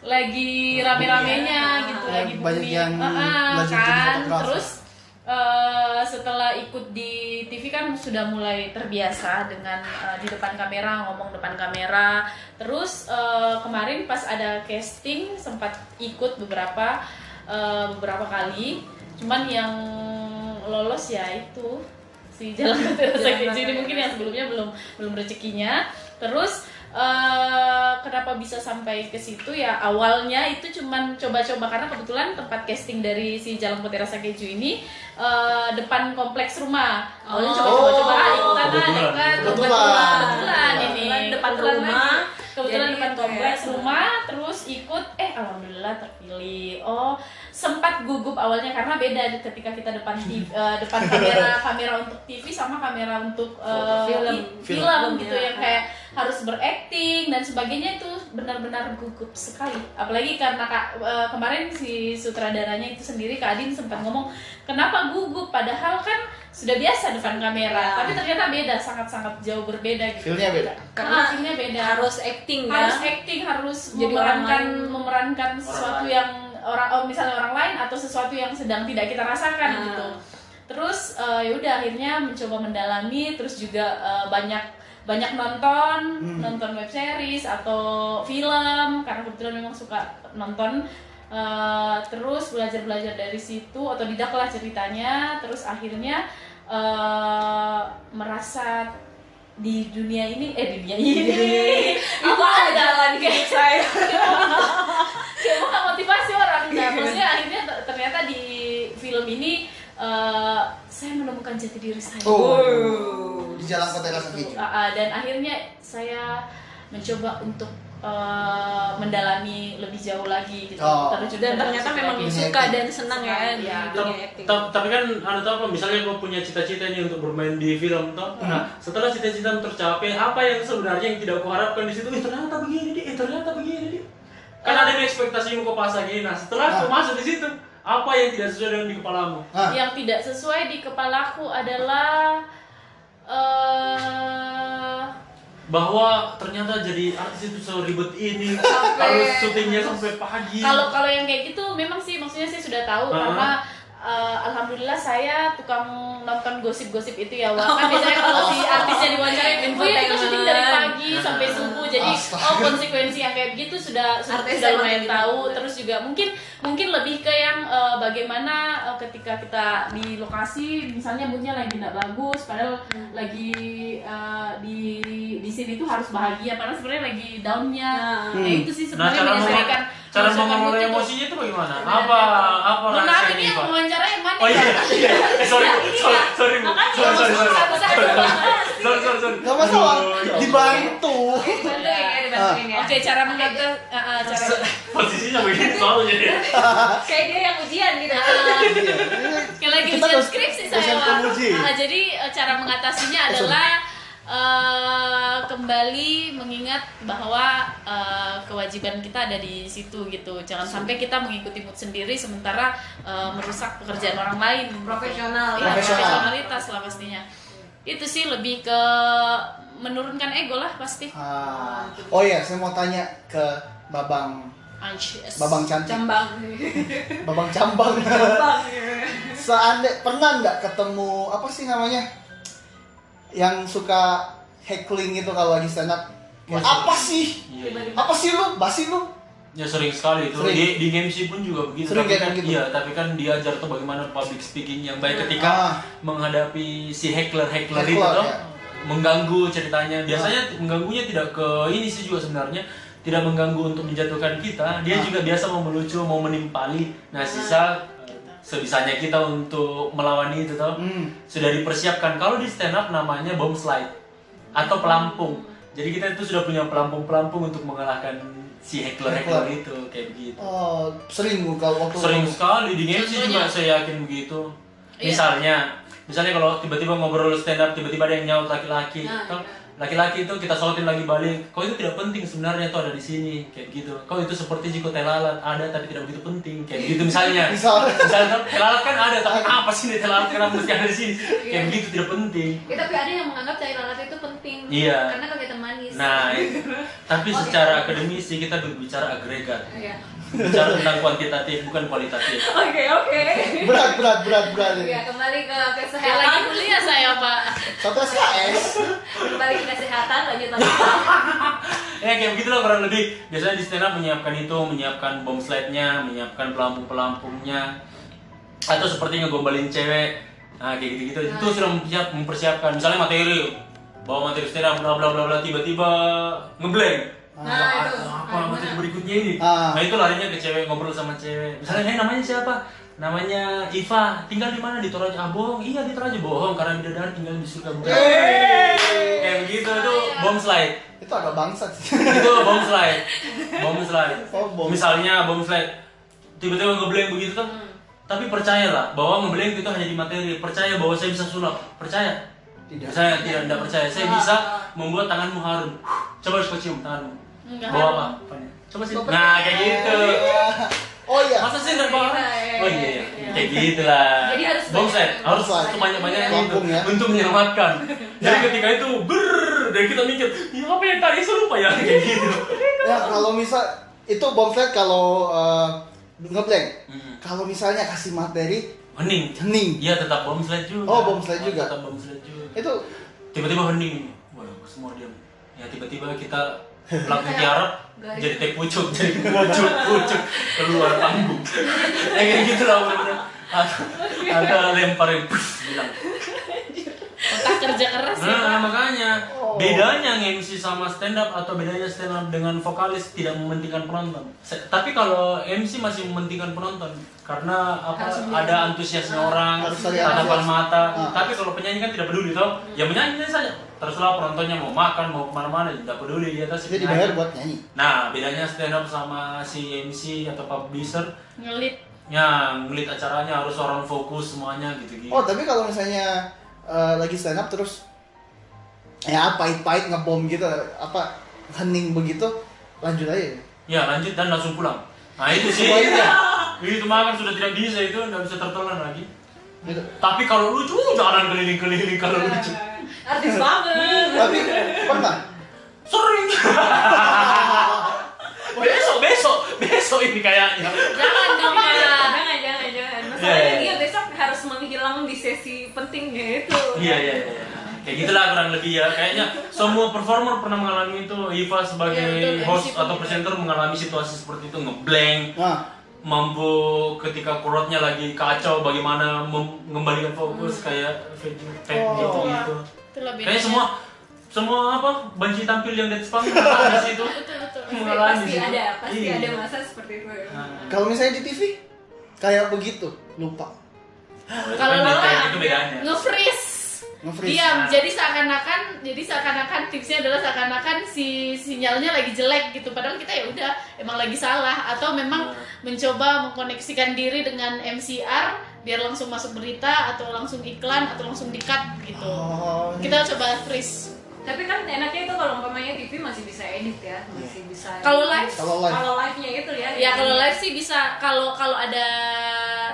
lagi rame-ramenya gitu Ya, lagi banyak yang belajar jadi kan? terus eh, setelah ikut di TV kan sudah mulai terbiasa dengan eh, di depan kamera ngomong depan kamera. Terus eh, kemarin pas ada casting sempat ikut beberapa eh, beberapa kali. Cuman yang lolos ya itu si jalan Rasa Keju ini mungkin yang sebelumnya belum belum rezekinya. Terus eh, kenapa bisa sampai ke situ ya awalnya itu cuman coba-coba karena kebetulan tempat casting dari si Jalan Putih Rasa Keju ini eh, depan kompleks rumah awalnya Oh. coba-coba ah ikutan ah Kebetulan. Kebetulan. kebetulan ini depan Kebetulan rumah. lagi. kebetulan Jadi depan kompleks ya. rumah terus ikut eh alhamdulillah terpilih oh sempat gugup awalnya karena beda ketika kita depan TV, eh, depan kamera kamera untuk TV sama kamera untuk eh, Film. Film. film gitu Ya. yang kayak harus berakting dan sebagainya itu benar-benar gugup sekali apalagi karena Kak, eh, kemarin si sutradaranya itu sendiri Kak Adin sempat ngomong kenapa gugup padahal kan sudah biasa depan kamera Ya. tapi ternyata beda sangat-sangat jauh berbeda gitu Feelnya beda. karena Ah, feelnya beda harus acting ya harus acting harus Jadi orang memerankan lain. memerankan sesuatu yang orang oh, misalnya orang lain atau sesuatu yang sedang tidak kita rasakan Ah. gitu terus eh, ya udah akhirnya mencoba mendalami terus juga eh, banyak banyak nonton Hmm. nonton web series atau film karena kebetulan memang suka nonton. Eh, terus belajar belajar dari situ atau lah ceritanya. Terus akhirnya eh, merasa di dunia ini eh di dunia ini. Apa jalan hidup saya. Kayak motivasi orang. Nah maksudnya akhirnya ter- ternyata di film ini eh, saya menemukan jati diri saya. Oh. Di jalan kota rasa keju. Ah, dan akhirnya saya mencoba untuk eh, mendalami lebih jauh lagi gitu Oh. terjun dan ternyata memang suka acting. dan senang ya di Iya. dunia acting tap- tapi kan anda tahu apa misalnya kau punya cita-cita nih untuk bermain di film toh nah setelah cita-cita tercapai apa yang sebenarnya yang tidak kau harapkan di situ eh ternyata begini di eh ternyata begini di kan ada yang ekspektasi yang kau pasang ini nah setelah kau Ah. masuk di situ apa yang tidak sesuai dengan di kepalamu Ah, yang tidak sesuai di kepalaku adalah eh bahwa ternyata jadi artis itu seribet ini harus syutingnya sampai pagi kalau kalau yang kayak gitu memang sih maksudnya saya sudah tahu Ah. karena eh, alhamdulillah saya tukang nonton gosip-gosip itu ya Wak. kan biasanya kalau si artisnya diwawancarai oh iya kita syuting dari pagi sampai subuh jadi Astaga. oh konsekuensi yang kayak begitu sudah sudah, Artis sudah lumayan kayak gitu. tahu terus juga mungkin mungkin lebih ke yang eh, bagaimana eh, ketika kita di lokasi misalnya moodnya lagi tidak bagus padahal Hmm. lagi eh, di di sini tuh harus bahagia padahal sebenarnya lagi downnya Nah. ya itu sih nah sebenarnya cara menyesuaikan cara mengelola emosinya itu bagaimana apa apa rahasianya ini yang wawancara yang mana Oh ya? iya, iya. Eh, sorry, ini sorry, sorry, Sorry, sorry, sorry. Sorry, sorry, sorry. Gak masalah, Aduh, ya Allah. dibantu. Ya ya Oke, cara mengata uh, uh, cara Posisinya begini soalnya ya. kayak dia yang ujian gitu Kayak lagi ujian skripsi saya. Ah, jadi uh, cara mengatasinya adalah uh, kembali mengingat bahwa uh, kewajiban kita ada di situ gitu. Jangan sampai kita mengikuti mood sendiri sementara uh, merusak pekerjaan orang lain. Profesional. Profesional. profesionalitas lah pastinya. Itu sih lebih ke menurunkan ego lah pasti. Ah. Oh iya, saya mau tanya ke Babang Anxious. Babang cantik, Jambang. Babang cambang. Jambang. Seandainya pernah nggak ketemu apa sih namanya? Yang suka heckling gitu kalau lagi stand up. Oh, apa sih? Iya, iya. Apa sih lu? Basi lu? Ya sering sekali itu. Sering. Di, di MC pun juga begitu. Sering tapi kayak kan, gitu. Iya, tapi kan diajar tuh bagaimana public speaking yang baik Ah. ketika menghadapi si heckler heckler itu tuh ya. mengganggu ceritanya. Biasanya mengganggunya tidak ke ini sih juga sebenarnya tidak mengganggu untuk menjatuhkan kita. Dia Ah. juga biasa mau melucu, mau menimpali. Nah, sisa eh, sebisanya kita untuk melawan itu tuh Hmm. sudah dipersiapkan. Kalau di stand up namanya bomb slide atau pelampung. Jadi kita itu sudah punya pelampung-pelampung untuk mengalahkan si heckler-heckler Heckler. itu kayak begitu. Oh, sering bu kalau waktu Sering sekali di MC juga saya yakin begitu. Iya. Misalnya, misalnya kalau tiba-tiba ngobrol stand up tiba-tiba ada yang nyaut laki-laki, Nah, Toh, iya. Laki-laki itu kita sautin lagi balik. Kau itu tidak penting sebenarnya itu ada di sini kayak gitu. Kau itu seperti jiko telalat ada tapi tidak begitu penting kayak gitu misalnya. Misal. misalnya telalat kan ada tapi apa sih nih telalat kenapa mesti ada di sini? Kayak Iya. begitu tidak penting. Ya, tapi ada yang menganggap cair lalat itu penting. Iya. Karena kelihatan manis. Nah, itu. tapi Oh, secara iya. akademisi kita berbicara agregat, Iya. Bicara tentang kuantitatif bukan kualitatif. Oke, oke. berat berat berat berat ini. Ya, kembali ke Kayak lagi kesehatan. kuliah saya pak Satu SKS. Kembali ke kesehatan, lanjut lagi. ya kayak begitulah kurang lebih. Biasanya di stand up menyiapkan itu, menyiapkan bom slide-nya, menyiapkan pelampung-pelampungnya, atau seperti ngegombalin cewek. Nah, kayak gitu-gitu. Itu sudah mempersiap, mempersiapkan. Misalnya materi, bawa materi stand up, bla bla bla bla, tiba-tiba ngeblank. Nah, Wah, itu. apa materi berikutnya ini? Ah. Nah itu larinya ke cewek ngobrol sama cewek. Misalnya, eh namanya siapa? Namanya Iva. Tinggal di mana? Di Toraja. Ah bohong. Iya di Toraja bohong karena bidadari tinggal di surga bukan. Kayak begitu itu bom slide. Itu agak bangsat sih. itu bom slide. Bom slide. Oh, bom. Misalnya bom slide. Tiba-tiba ngeblank begitu tuh. Tapi percayalah bahwa ngeblank itu hanya di materi. Percaya bahwa saya bisa sulap. Percaya. Tidak. Saya tidak, tidak percaya. Saya bisa membuat tanganmu harum. Coba kau cium tanganmu. Enggak Bawa apa? Apanya? Coba sih. Nah, kayak gitu. Iya. Oh iya. Masa sih nggak bawa? Iya, iya, Oh iya, kayak gitu lah. Jadi harus bom banyak- set, harus Banyak. sebanyak-banyak itu Lampung ya. untuk menyelamatkan. Jadi ketika itu ber dan kita mikir, ya apa yang tadi saya lupa ya kayak gitu. Ya kalau misal itu bom flat kalau uh, ngeblank. Hmm. Kalau misalnya kasih materi Hening. hening. Iya tetap bom slide juga. Oh, bom slide juga. Tetap bom slide juga. Itu Tiba-tiba hening. Waduh, semua diam. Ya tiba-tiba kita langsung tiarap jadi teh pucuk, jadi pucuk, pucuk keluar panggung. ya kayak gitu lah. Ada, ada lempar yang pus, bilang. Otak kerja keras ya Nah, pak makanya Oh. bedanya MC sama stand up atau bedanya stand up dengan vokalis tidak mementingkan penonton. Se- tapi kalau MC masih mementingkan penonton karena apa Harus ada antusiasnya orang, Harus ada tatapan mata. Ah. Tapi kalau penyanyi kan tidak peduli toh. Ya menyanyi saja. Terserah penontonnya mau makan mau ke mana-mana tidak peduli dia atas dia dibayar buat nyanyi. Nah, bedanya stand up sama si MC atau publisher ngelit ya ngelit acaranya harus orang fokus semuanya gitu-gitu. Oh tapi kalau misalnya uh, lagi stand up terus ya pahit-pahit ngebom gitu apa hening begitu lanjut aja. Ya lanjut dan langsung pulang. Nah itu sih. Semuanya. itu mah kan sudah tidak bisa itu nggak bisa tertelan lagi. Gitu. Tapi kalau lucu jalan keliling-keliling kalau lucu. Artis banget. Tapi pernah Sering. besok besok besok ini kayaknya. Jangan dong, jangan, jangan, jangan, jangan. Masalahnya Iya, iya. dia besok harus menghilang di sesi pentingnya itu. Iya iya iya. Kayak gitulah kurang lebih ya. Kayaknya semua performer pernah mengalami itu. Iva sebagai Iya, betul. host MC atau pun presenter mengalami situasi seperti itu ngeblank. Nah, mampu ketika kurotnya lagi kacau bagaimana mengembalikan fokus kayak fade fade Oh. gitu gitu. itulah bedanya Kayak semua semua apa banci tampil yang di panggung di situ betul betul mengalami Pasti situ. ada, pasti Iya. ada masa seperti itu. ya. Nah, kalau misalnya di TV kayak begitu lupa itu Kalau kan beda- itu bedanya. nge-freeze nge-freeze. diam Nah. jadi seakan-akan jadi seakan-akan tipsnya adalah seakan-akan si sinyalnya lagi jelek gitu padahal kita ya udah emang lagi salah atau memang Nah. mencoba mengkoneksikan diri dengan MCR biar langsung masuk berita atau langsung iklan atau langsung di cut gitu Oh, kita coba freeze Tapi kan enaknya itu kalau umpamanya TV masih bisa edit ya, masih bisa. Kalau live? Kalau live. Kalau live-nya itu ya. ya kalau live sih bisa kalau kalau ada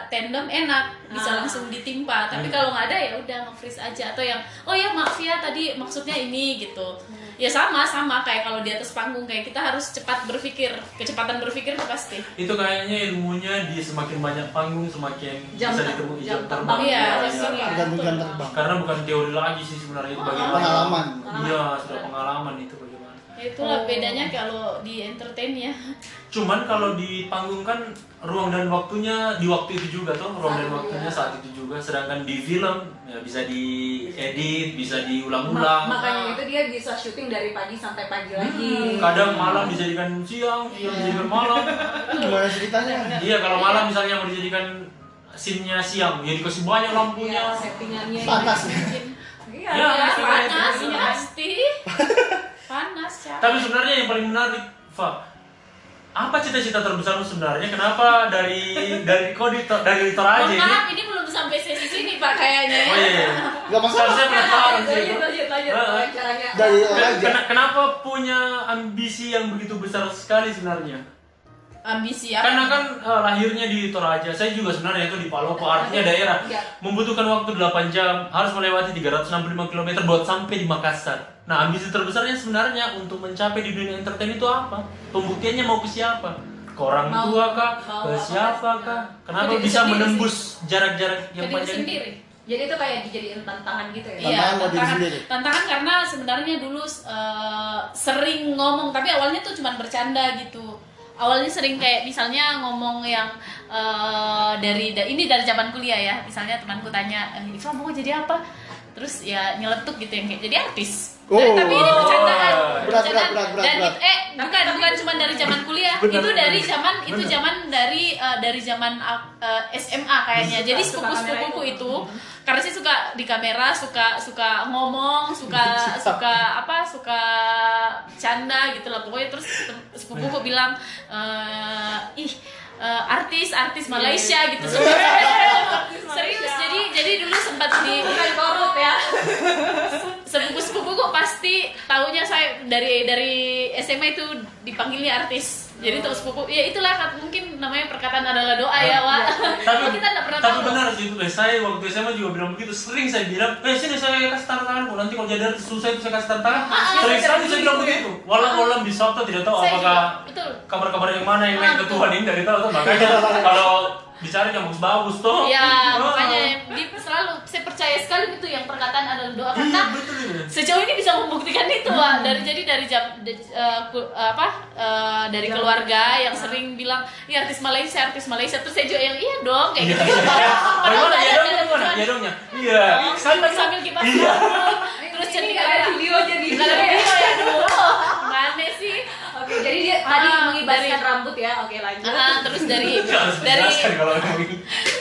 tandem enak bisa Ah. langsung ditimpa tapi Hmm. kalau nggak ada ya udah nge-freeze aja atau yang oh ya maaf ya tadi maksudnya ini gitu ya sama sama kayak kalau di atas panggung kayak kita harus cepat berpikir kecepatan berpikir itu pasti Itu kayaknya ilmunya di semakin banyak panggung semakin Jam bisa ditemui jam jam terbang. terbang. iya Ya, ya. ya. terbang Karena bukan teori lagi sih sebenarnya itu bagaimana. Pengalaman. Iya, sudah pengalaman itu bagaimana. Ya, itulah Oh. bedanya kalau di entertain ya Cuman kalau di panggung kan ruang dan waktunya di waktu itu juga tuh, ruang dan waktunya ya. saat itu juga. Sedangkan di film ya bisa diedit, bisa Ma- diulang-ulang. makanya itu dia bisa syuting dari pagi sampai pagi lagi. Kadang malam dijadikan siang, siang dijadikan malam. gimana ceritanya Iya, kalau malam misalnya mau dijadikan scene-nya siang, ya dikasih banyak lampunya. Iya, settingannya. panas Iya, Ya, iya, panas. itu. ini pasti panas ya Tapi sebenarnya yang paling menarik, Fa, apa cita-cita terbesar lu sebenarnya? Kenapa dari dari kok di dari Toraja Mohon ini? maaf ini belum sampai sesi sini pak kayaknya ya Oh iya, iya. Gak masalah. Saya penasaran sih. lanjut lanjut lanjut Heeh. wawancaranya Dari Ken- aja. ken- kenapa punya ambisi yang begitu besar sekali sebenarnya? ambisi apa Karena kan eh, lahirnya di Toraja, saya juga sebenarnya itu di Palopo, artinya daerah Iya. membutuhkan waktu 8 jam, harus melewati 365 km buat sampai di Makassar. Nah, ambisi terbesarnya sebenarnya untuk mencapai di dunia entertain itu apa? Pembuktiannya mau ke siapa? Ke orang Mau- tua kah? Ke apa siapa kah? Ke Kenapa diri bisa menembus jarak-jarak yang panjang sendiri jadi itu kayak dijadiin tantangan gitu ya Iya, Tantangan tantangan, sendiri. tantangan karena sebenarnya dulu eh, sering ngomong tapi awalnya tuh cuma bercanda gitu. Awalnya sering kayak misalnya ngomong yang eh, dari da- ini dari zaman kuliah ya. Misalnya temanku tanya, "Eh, "Iva mau jadi apa?" Terus ya nyeletuk gitu yang kayak jadi artis. Oh. Eh, tapi ini bercandaan. Berat, bercandaan. berat, berat, Dan berat. eh bukan bukan cuma dari zaman kuliah, Benar, itu dari benar. zaman itu Benar. zaman dari eh, dari zaman eh, SMA kayaknya. Jadi sepupu-sepupuku itu karena sih suka di kamera suka suka ngomong suka suka apa suka canda gitu lah pokoknya terus sepupuku bilang eh, ih eh, artis artis Malaysia gitu. Serius jadi jadi dulu sempat di bukan korup ya. sepupu sepupuku pasti tahunya saya dari dari SMA itu dipanggilnya artis jadi terus sepupu ya itulah mungkin namanya perkataan adalah doa ya Wak. tapi kita nggak pernah tapi tahu. benar sih itu saya waktu SMA juga bilang begitu. Sering saya bilang eh sini saya kasih tanda tangan kok nanti kalau jadi susah itu saya kasih tanda tangan. Sering sekali saya bilang begitu. Walau walau di Sabtu tidak tahu apakah kabar-kabar yang mana yang main Ah, ke Tuhan ini dari tahu makanya. kalau dicari yang bagus-bagus tuh Ya, makanya di, selalu saya percaya sekali itu yang perkataan adalah doa. Iya karena betul ini sejauh ini bisa membuktikan itu Wak. dari jadi dari jam de- eh, ku- apa eh, dari keluarga yang sering bilang iya artis Malaysia artis Malaysia. Terus saya juga yang iya dong kayak Iya, gitu. Iya. Padahal nggak ya ada dongnya. Ya. Iya. sambil sambil kipas. Iya. terus jadi ada video jadi video ya dulu gimana sih oke jadi dia tadi Ah, mengibaskan dari- rambut ya oke lanjut Ah, terus dari dari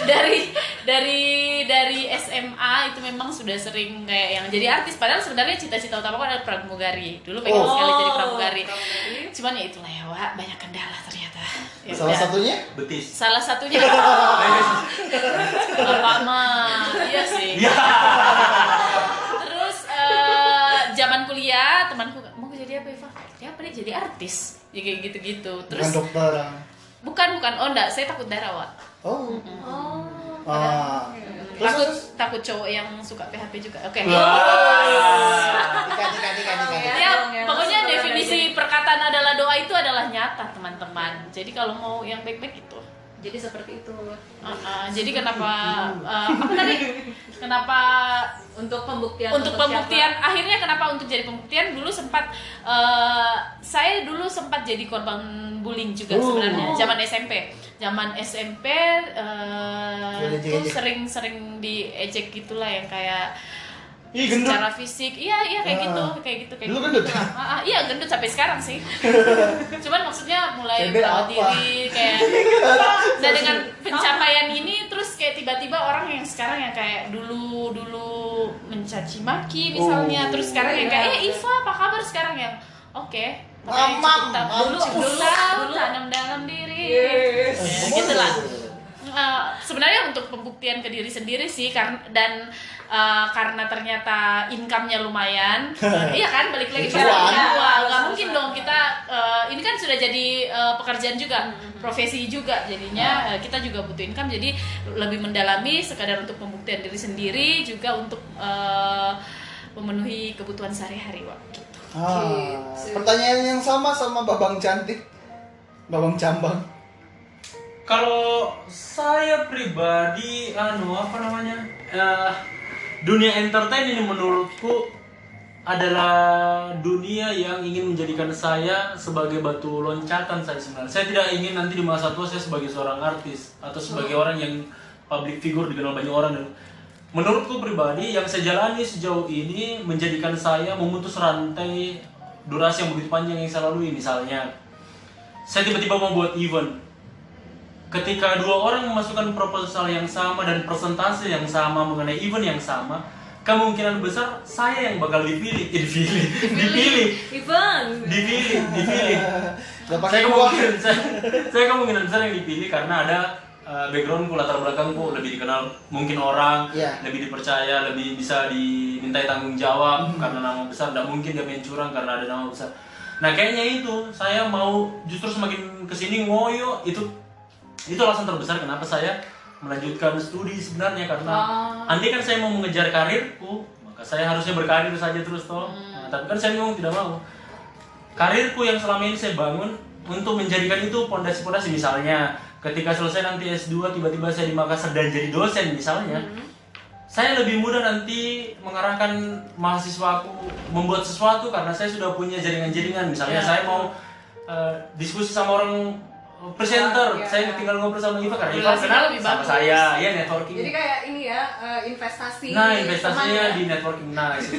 dari dari dari SMA itu memang sudah sering kayak yang jadi artis padahal sebenarnya cita-cita utama aku adalah pramugari dulu pengen Oh. sekali jadi pramugari pramugari. cuman ya itulah ya Wak, banyak kendala ternyata Ya Salah udah. satunya? Betis. salah satunya bapak mah iya sih Iya. Temanku mau jadi apa Eva ya apa nih jadi artis. Ya kayak gitu-gitu. Bukan terus dokter. bukan bukan. Oh enggak. Saya takut darah Wak. Oh. oh Ah. Terus, takut terus? takut cowok yang suka PHP juga. Oke. Tika. ya Ya, pokoknya definisi perkataan adalah doa itu adalah nyata teman-teman. Jadi kalau mau yang baik-baik itu jadi seperti itu. Uh, uh, jadi kenapa uh, apa tadi? Kenapa untuk pembuktian untuk pembuktian? Akhirnya kenapa untuk jadi pembuktian? Dulu sempat uh, saya dulu sempat jadi korban bullying juga Oh. sebenarnya zaman SMP zaman SMP uh, itu ejek-ejek. sering-sering diejek gitulah yang kayak Ih, gendut. secara fisik iya iya kayak Ah. gitu kayak gitu kayak Dulu gitu. gendut? Ah, ah, iya gendut sampai sekarang sih cuman maksudnya mulai apa? diri kayak nah dengan pencapaian ini terus kayak tiba-tiba orang yang sekarang yang kayak dulu dulu mencaci maki misalnya Oh. terus sekarang yang kayak eh Iva apa kabar sekarang yang oke makanya Mamam, dulu dulu tahu tanam dalam diri Yes. Ya, gitu lah Uh, sebenarnya untuk pembuktian ke diri sendiri sih karena dan uh, karena ternyata income-nya lumayan uh, iya kan balik lagi ke uang nggak mungkin dong kita uh, ini kan sudah jadi uh, pekerjaan juga profesi juga jadinya uh, kita juga butuh income jadi lebih mendalami sekadar untuk pembuktian diri sendiri juga untuk uh, memenuhi kebutuhan sehari-hari Wak. gitu. Ah, Gitu. pertanyaan yang sama sama Babang Cantik. Babang Cambang. Kalau saya pribadi, anu apa namanya, eh, dunia entertain ini menurutku adalah dunia yang ingin menjadikan saya sebagai batu loncatan saya sebenarnya. Saya tidak ingin nanti di masa tua saya sebagai seorang artis atau sebagai orang yang public figure dikenal banyak orang. Dan menurutku pribadi yang saya jalani sejauh ini menjadikan saya memutus rantai durasi yang begitu panjang yang saya lalui. Misalnya, saya tiba-tiba mau buat event ketika dua orang memasukkan proposal yang sama dan persentase yang sama mengenai event yang sama kemungkinan besar saya yang bakal dipilih, eh, dipilih, dipilih, Ivan. dipilih, dipilih. Saya kemungkinan saya, saya kemungkinan besar yang dipilih karena ada uh, backgroundku latar belakangku lebih dikenal mungkin orang Iya. lebih dipercaya lebih bisa dimintai tanggung jawab karena nama besar tidak mungkin dia main curang karena ada nama besar. Nah kayaknya itu saya mau justru semakin ke sini ngoyo itu itu alasan terbesar kenapa saya melanjutkan studi sebenarnya karena andai kan saya mau mengejar karirku maka saya harusnya berkarir saja terus toh. Nah, tapi kan saya memang tidak mau. Karirku yang selama ini saya bangun untuk menjadikan itu pondasi-pondasi. Misalnya ketika selesai nanti S2 tiba-tiba saya di Makassar dan jadi dosen misalnya saya lebih mudah nanti mengarahkan mahasiswaku membuat sesuatu karena saya sudah punya jaringan-jaringan. Misalnya Ya. saya mau eh, diskusi sama orang presenter Ya, saya ya. tinggal ngobrol sama Iva karena Iva Relasinya kenal lebih sama bagus. saya ya networking Jadi kayak ini ya eh, investasi. Nah, teman investasinya ya. di networking. Nah, itu.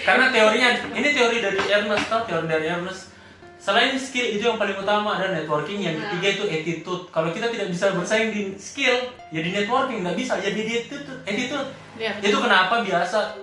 Karena teorinya ini teori dari Ernest, tau teori dari Ernest. Selain skill itu yang paling utama ada networking, yang Nah. ketiga itu attitude. Kalau kita tidak bisa bersaing di skill, ya di networking nggak bisa, ya di attitude. attitude. Iya. Itu kenapa biasa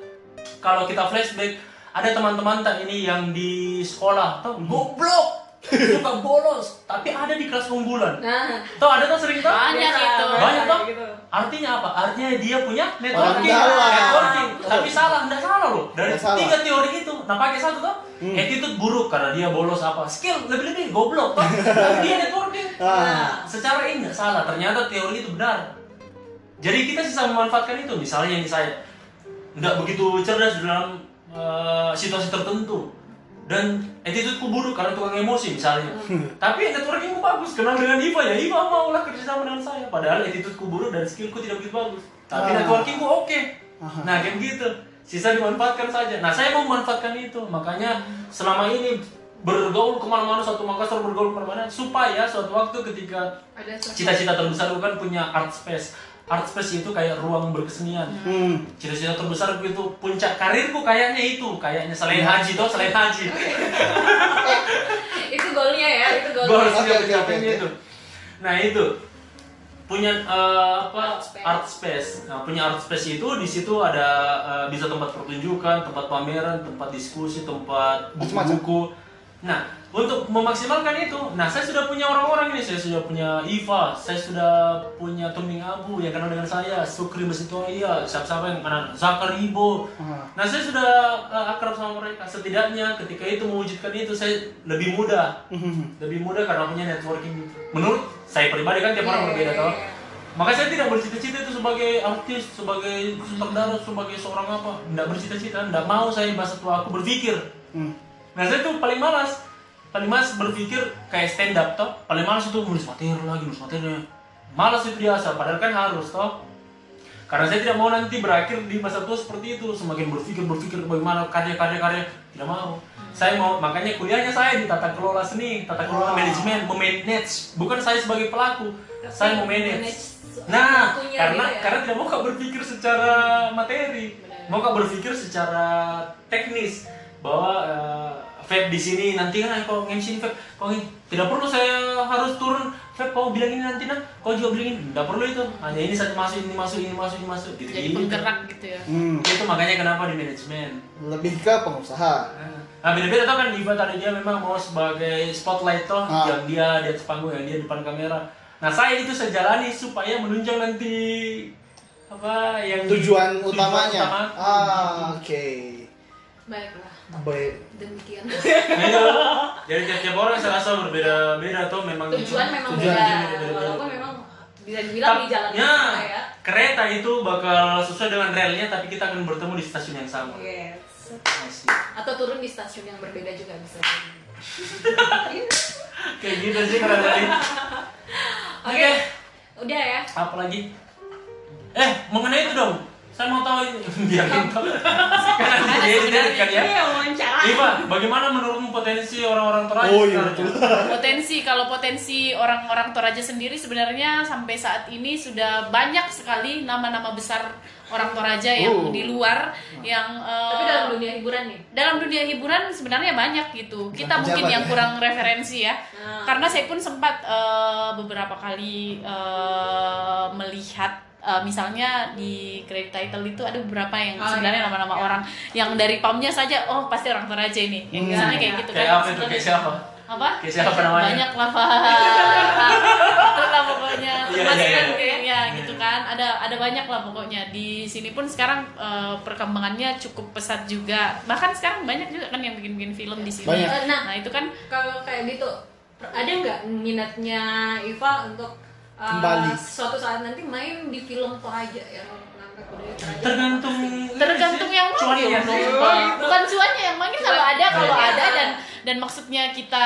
kalau kita flashback ada teman-teman tak ini yang di sekolah, tau goblok, suka bolos, tapi ada di kelas unggulan. Nah, Tau ada tuh sering tau? Banyak biasa, itu. Banyak toh? gitu. Artinya apa? Artinya dia punya networking. networking. Tapi salah, enggak salah loh. Dari salah. tiga teori itu, nah pakai satu toh. Attitude buruk karena dia bolos apa. Skill lebih-lebih goblok toh. Tapi dia networking. Ah. Secara ini nggak salah. Ternyata teori itu benar. Jadi kita bisa memanfaatkan itu. Misalnya ini saya nggak begitu cerdas dalam eh, situasi tertentu dan attitude-ku buruk karena tukang emosi misalnya. Tapi networking-ku bagus, kenal dengan Iva ya Iva mau lah kerjasama dengan saya. Padahal attitude-ku buruk dan skill-ku tidak begitu bagus. Tapi Ah. networking-ku oke. Nah kayak gitu. Sisa dimanfaatkan saja. Nah saya mau memanfaatkan itu. Makanya selama ini bergaul ke mana-mana satu Makassar bergaul ke mana-mana supaya suatu waktu ketika cita-cita terbesar gue kan punya art space. Art space itu kayak ruang berkesenian. Hmm. cita-cita terbesar gue itu puncak karirku kayaknya itu kayaknya selain haji toh selain haji. Itu goalnya ya, itu goalnya. oke, mencapai oke, oke. itu. Nah itu. Punya eh, apa Art space. art space. Nah punya art space itu di situ ada eh, bisa tempat pertunjukan tempat pameran tempat diskusi tempat buku-buku nah untuk memaksimalkan itu nah saya sudah punya orang-orang ini saya sudah punya Iva saya sudah punya Tuming Abu yang kenal dengan saya Sukri Masitoya siapa-siapa yang kenal Zakaribo Ah. Nah saya sudah uh, akrab sama mereka. Setidaknya ketika itu mewujudkan itu saya lebih mudah, lebih mudah karena punya networking. Menurut saya pribadi kan tiap orang Iya, berbeda toh. iya. Maka saya tidak bercita-cita itu sebagai artis, sebagai sutradara, sebagai seorang apa. Tidak bercita-cita, tidak mau saya bahasa tua aku berpikir. Hmm. Nah saya tuh paling malas, paling malas berpikir kayak stand up toh. Paling malas itu nulis materi lagi, nulis materi. Malas itu biasa, padahal kan harus toh. Karena saya tidak mau nanti berakhir di masa tua seperti itu, semakin berpikir berpikir bagaimana karya-karya karya tidak mau. Saya mau makanya kuliahnya saya di tata kelola seni, tata kelola Wah. manajemen, memanage. Bukan saya sebagai pelaku, Tapi saya manage memanage. Nah, karena gitu ya. karena tidak mau kak berpikir secara materi, mau kak berpikir secara teknis bahwa eh, Feb di sini nanti kan kau ini Feb, kau ini tidak perlu saya harus turun Feb kau bilang ini nanti nah, kau juga bilang ini, tidak perlu itu, hanya ini saja masuk ini masuk ini masuk ini masuk gitu. Jadi penggerak gitu ya. Hmm. Itu makanya kenapa di manajemen. Lebih ke pengusaha. Nah beda-beda tau kan Iva tadi dia memang mau sebagai spotlight toh Ah. yang dia di atas panggung yang dia di depan kamera. Nah saya itu saya jalani supaya menunjang nanti apa yang Tujuan utamanya. utamaku. Ah, oke. Baiklah, Baik. demikian. Nah. Jadi tiap-tiap orang saya rasa berbeda-beda tuh memang Tujuan memang Tujuan beda, beda-beda. walaupun memang bisa dibilang di jalan yang ya, sama ya. kereta itu bakal sesuai dengan relnya tapi kita akan bertemu di stasiun yang sama. Yes. Atau turun di stasiun yang berbeda juga bisa. jadi. Kayak gitu sih keren tadi. Oke, udah ya. Apa lagi? Eh, mengenai itu dong. Saya mau tahu. Biarin tahu. Karena Karena dia edit kan ya. Wawancara. Iva, bagaimana menurutmu potensi orang-orang Toraja Oh, iya? Potensi kalau potensi orang-orang Toraja sendiri sebenarnya sampai saat ini sudah banyak sekali nama-nama besar orang Toraja yang Oh. di luar yang eh, Tapi dalam dunia hiburan nih. dalam dunia hiburan sebenarnya banyak gitu. Kita Bukan mungkin yang ya. kurang referensi ya. Nah. Karena saya pun sempat eh, beberapa kali eh, melihat eh, misalnya di credit title itu ada beberapa yang Oh, sebenarnya iya. nama-nama Iya. orang yang dari pamnya saja oh pasti orang Toraja ini yang Hmm. misalnya kayak gitu Kayak kan apa itu? Kayak siapa? apa Kayak siapa namanya? banyak lah pak itulah pokoknya Iya, termasuk iya, kan iya. kayak ya gitu kan ada ada banyak lah pokoknya di sini pun sekarang eh, perkembangannya cukup pesat juga bahkan sekarang banyak juga kan yang bikin bikin film di sini Banyak. Nah, nah itu kan kalau kayak gitu ada nggak minatnya Iva untuk uh, Kembali. suatu saat nanti main di film yang ngangkat budaya Toraja. Tergantung tergantung yang manggil sih. bukan cuannya yang manggil kalau ada kalau Iya. ada dan dan maksudnya kita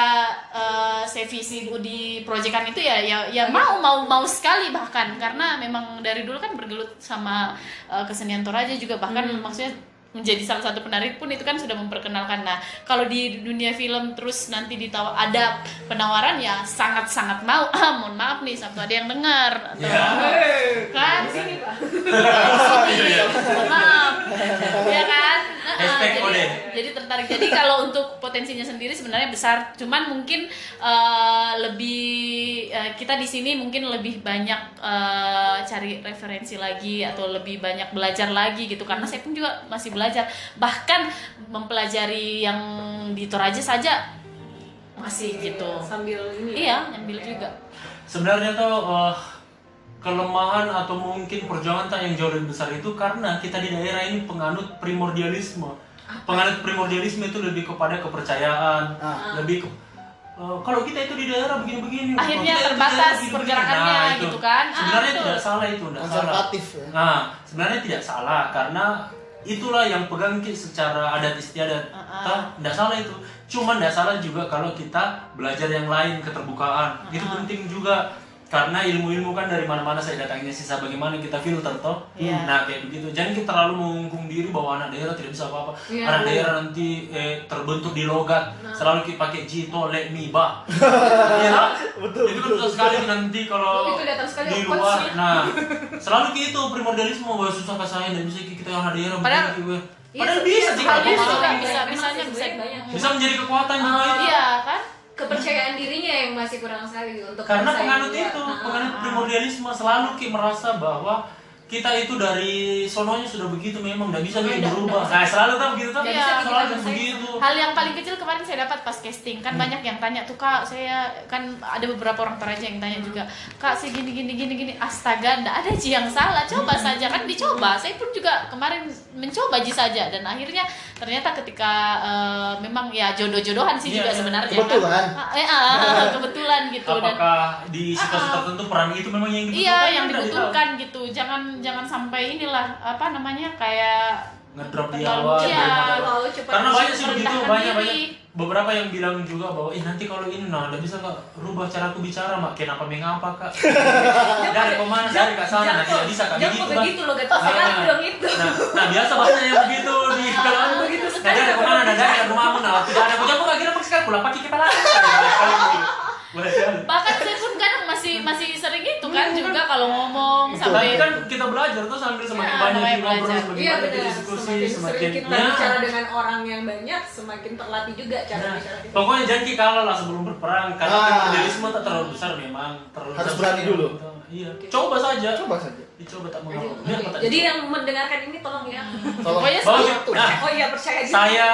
eh saya visi di proyekan itu ya ya ya mau mau mau sekali bahkan. Karena memang dari dulu kan bergelut sama eh, kesenian Toraja juga bahkan maksudnya menjadi salah satu penari pun itu kan sudah memperkenalkan. Nah kalau di dunia film terus nanti ditawa ada penawaran ya sangat sangat mau. Ah mohon maaf nih Sabtu ada yang dengar atau Ya. kan? Sini pak. Iya. maaf. Ya kan Hashtag jadi, kode. jadi tertarik. Jadi kalau untuk potensinya sendiri sebenarnya besar. Cuman mungkin eh, lebih eh, kita di sini mungkin lebih banyak eh, cari referensi lagi atau lebih banyak belajar lagi gitu. Karena saya pun juga masih belajar. Bahkan mempelajari yang di Toraja saja masih gitu. Sambil ini iya nyambil juga. Sebenarnya tuh eh, kelemahan atau mungkin perjuangan tak yang jauh lebih besar itu karena kita di daerah ini penganut primordialisme. Penganut primordialisme itu lebih kepada kepercayaan, Ah. lebih ke, eh, kalau kita itu di daerah begini-begini, Akhirnya itu terbatas begini-begini. pergerakannya itu. gitu kan. Ah, Sebenarnya betul. tidak salah itu, tidak salah. ya Nah, sebenarnya tidak salah karena itulah yang pegang secara adat istiadat. Uh-uh. Tah, Tidak salah itu. Cuman tidak salah juga kalau kita belajar yang lain keterbukaan. Itu Uh-uh. penting juga karena ilmu-ilmu kan dari mana-mana saya datangnya sisa bagaimana kita filter toh. Iya. Nah, kayak begitu. Jangan kita terlalu mengungkung diri bahwa anak daerah tidak bisa apa-apa. Iya. Anak daerah nanti eh, terbentuk di logat. Selalu kita pakai jito, let me, bah. Iya. Betul, Itu betul, susah sekali nanti kalau itu datang sekali di luar. sih? Nah, selalu gitu primordialisme bahwa susah ke saya dan bisa kita yang daerah Padahal- begini, gue. Iya, Padahal iya, bisa iya, sih kalau Memang bisa bisa. Bisa menjadi kekuatan juga Ah, itu. iya kan kepercayaan dirinya yang masih kurang sekali untuk Karena penganut itu, Ah, penganut primordialisme selalu ki merasa bahwa kita itu dari sononya sudah begitu memang tidak bisa Nggak, berubah. nggak Nah, selalu kan begitu kan? Nggak bisa selalu kan begitu. hal yang paling kecil kemarin saya dapat pas casting kan banyak yang tanya tuh kak saya kan ada beberapa orang Toraja yang tanya juga kak saya gini gini gini gini astaga ndak ada ji yang salah coba saja kan dicoba saya pun juga kemarin mencoba ji saja dan akhirnya ternyata ketika eh, memang ya jodoh-jodohan sih Iya, juga iya. sebenarnya Kebetulan. kan Ah, eh, ah, kebetulan gitu dan Apakah di situasi tertentu peran itu memang yang dibutuhkan? iya yang Kan dibutuhkan gitu jangan jangan sampai inilah apa namanya kayak ngedrop di awal. iya. cepat. Karena banyak sih begitu, banyak banyak. Beberapa yang bilang juga bahwa eh nanti kalau ini nah udah bisa kak. Rubah cara aku bicara mak. Kenapa mengapa kak? Dari ke mana? Dari ke sana nah tidak bisa kak. Jangan begitu kok kan begitu loh, gak tau sekali Nah, dong itu. nah, nah biasa bahasa yang begitu di kalau begitu. Nah dari ke mana? Nah dari rumahmu nah tidak ada aku jawab kak kira sekali pulang pakai kita lagi Bahkan saya pun kadang masih masih sering itu kan juga kalau ngomong tapi sampai kan kita belajar tuh sambil semakin Ya, banyak ngobrol belajar. semakin Iya banyak benar. diskusi Semakin semakin kita ya. bicara dengan orang yang banyak, semakin terlatih juga cara Nah, bicara kita. pokoknya jangan kita kalah lah sebelum berperang karena Ah. primordialisme tak terlalu besar memang terlalu Harus besar. berani dulu. Iya. Coba saja. coba saja Dicoba tak Jadi, mengapa. Tak Jadi yang mendengarkan ini tolong ya. tolong Pokoknya semangat. Nah, Oh iya percaya gitu. saya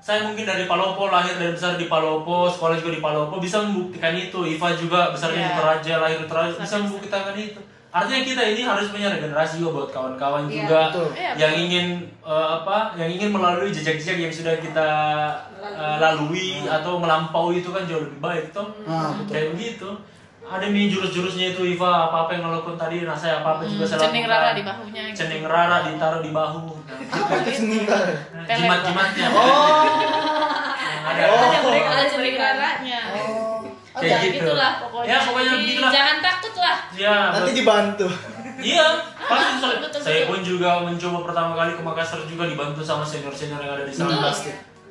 saya mungkin dari Palopo lahir dan besar di Palopo sekolah juga di Palopo bisa membuktikan itu. Iva juga besarnya di Iya. Toraja lahir di Toraja bisa membuktikan itu. Artinya kita ini harus punya regenerasi juga buat kawan-kawan Iya, juga betul. Iya, yang ingin eh, apa yang ingin melalui jejak-jejak yang sudah kita eh, lalui. atau melampaui itu kan jauh lebih baik toh. Betul. kayak begitu ada nih jurus-jurusnya itu Iva apa-apa yang ngelakuin tadi nah saya apa-apa juga saya cening rara di bahunya gitu. cening rara ditaruh di bahu. Nah, apa itu seninggal Pelet, jimat-jimatnya. Oh. Ada. Ada Oh. mereka ada cening raranya. Oh. Kayak gitu. gitulah pokoknya. Ya, pokoknya Jadi, begitulah. jangan takut lah. Ya nanti dibantu. Iya pasti betul, saya- betul, saya betul. pun juga mencoba pertama kali ke Makassar juga dibantu sama senior-senior yang ada di sana. Pasti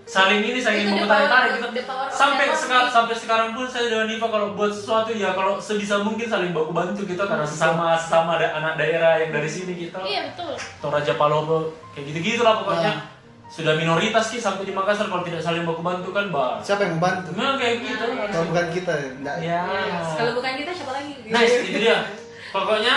saling ini saling Itu the mau tarik tarik power- gitu sampai sekarang sampai sekarang pun saya dengan Niva kalau buat sesuatu ya kalau sebisa mungkin saling baku bantu kita karena sesama sesama ada anak daerah yang dari sini kita iya betul. Toraja Palopo kayak gitu gitu lah pokoknya. Nah. sudah minoritas sih sampai di Makassar kalau tidak saling baku bantu kan bah. Siapa yang membantu? Memang kayak gitu. Nah, kalau bukan kita enggak. Ya Yes. Kalau bukan kita siapa lagi? Nice, itu dia. Pokoknya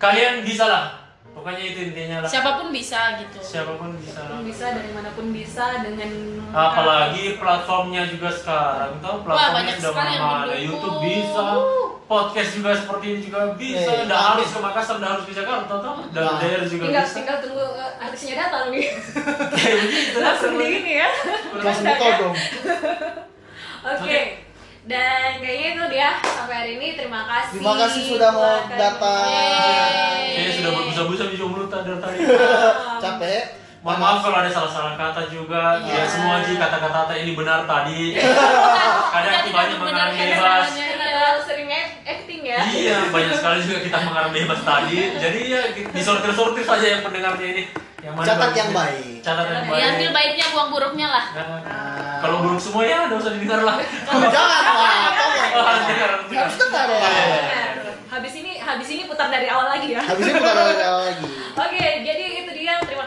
kalian bisa lah pokoknya itu intinya lah. Siapa pun bisa gitu. siapa pun bisa. Pun bisa dari mana pun bisa dengan apalagi platformnya juga sekarang tau Wah, platformnya banyak sudah sekali yang mana mendukung. YouTube bisa. Podcast juga seperti ini juga bisa. Eh, udah harus ke Makassar udah harus ke Jakarta tau dari Nah. daerah juga tinggal bisa. tinggal tunggu uh, artisnya datang nih kayak begitu. Langsung sebenarnya. begini ya langsung Kocak ya. ditodong Oke. Dan kayaknya itu dia sampai hari ini. Terima kasih. Terima kasih sudah mau datang. Kayaknya sudah berbusa-busa di jomblo tadi capek Mohon maaf kalau ada salah-salah kata juga. Iya. Ya semua sih kata-kata ini benar tadi. Kadang Kita tidak banyak mengarang bebas. sering acting ya. Iya, banyak sekali juga kita mengarang bebas tadi. Jadi ya disortir-sortir saja yang pendengarnya ini. Yang mana Catat yang baik. Catat yang baik. Diambil baiknya, buang buruknya lah. Nah, kalau buruk semua ya udah usah didengar lah. Jangan lah. Oh, harus dengar, harus dengar. Harus dengar lah. Iya, iya. Habis ini habis ini putar dari awal lagi ya. Habis ini bukan dari awal lagi. Oke, jadi itu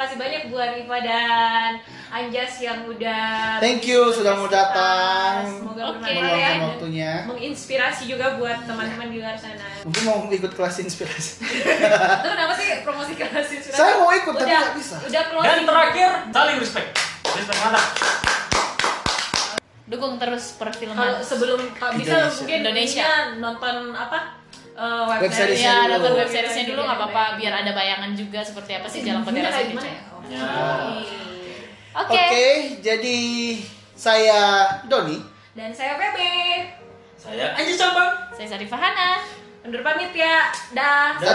kasih banyak buat Riva dan Anjas yang udah Thank you sudah mau datang. Semoga Oke. bermanfaat ya. Waktunya. Menginspirasi juga buat teman-teman di luar sana. Mungkin mau ikut kelas inspirasi. Itu kenapa sih promosi kelas inspirasi? Saya mau ikut, tapi Udah- nggak bisa. Udah closing. Dan terakhir, saling respect. Respect mantap. Dukung terus perfilman. kalau sebelum bisa Indonesia. mungkin Indonesia. nonton apa eh, web Web series seriesnya Ya, dulu. nonton web seriesnya dulu nggak apa-apa, biar ada bayangan juga seperti apa sih jalan ya? Oh. Ya. Oke. Oke, jadi saya Doni. Dan saya Febe. Saya Anji Cabang. Saya Sarifah Hana. Undur pamit ya. Dah. Dadah.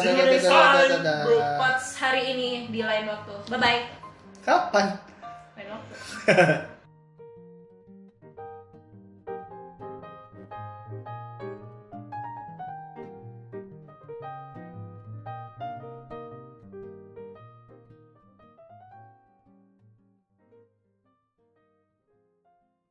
Dadah, dadah, dadah, dadah. Hari ini di lain waktu. Bye bye. Kapan? Lain waktu.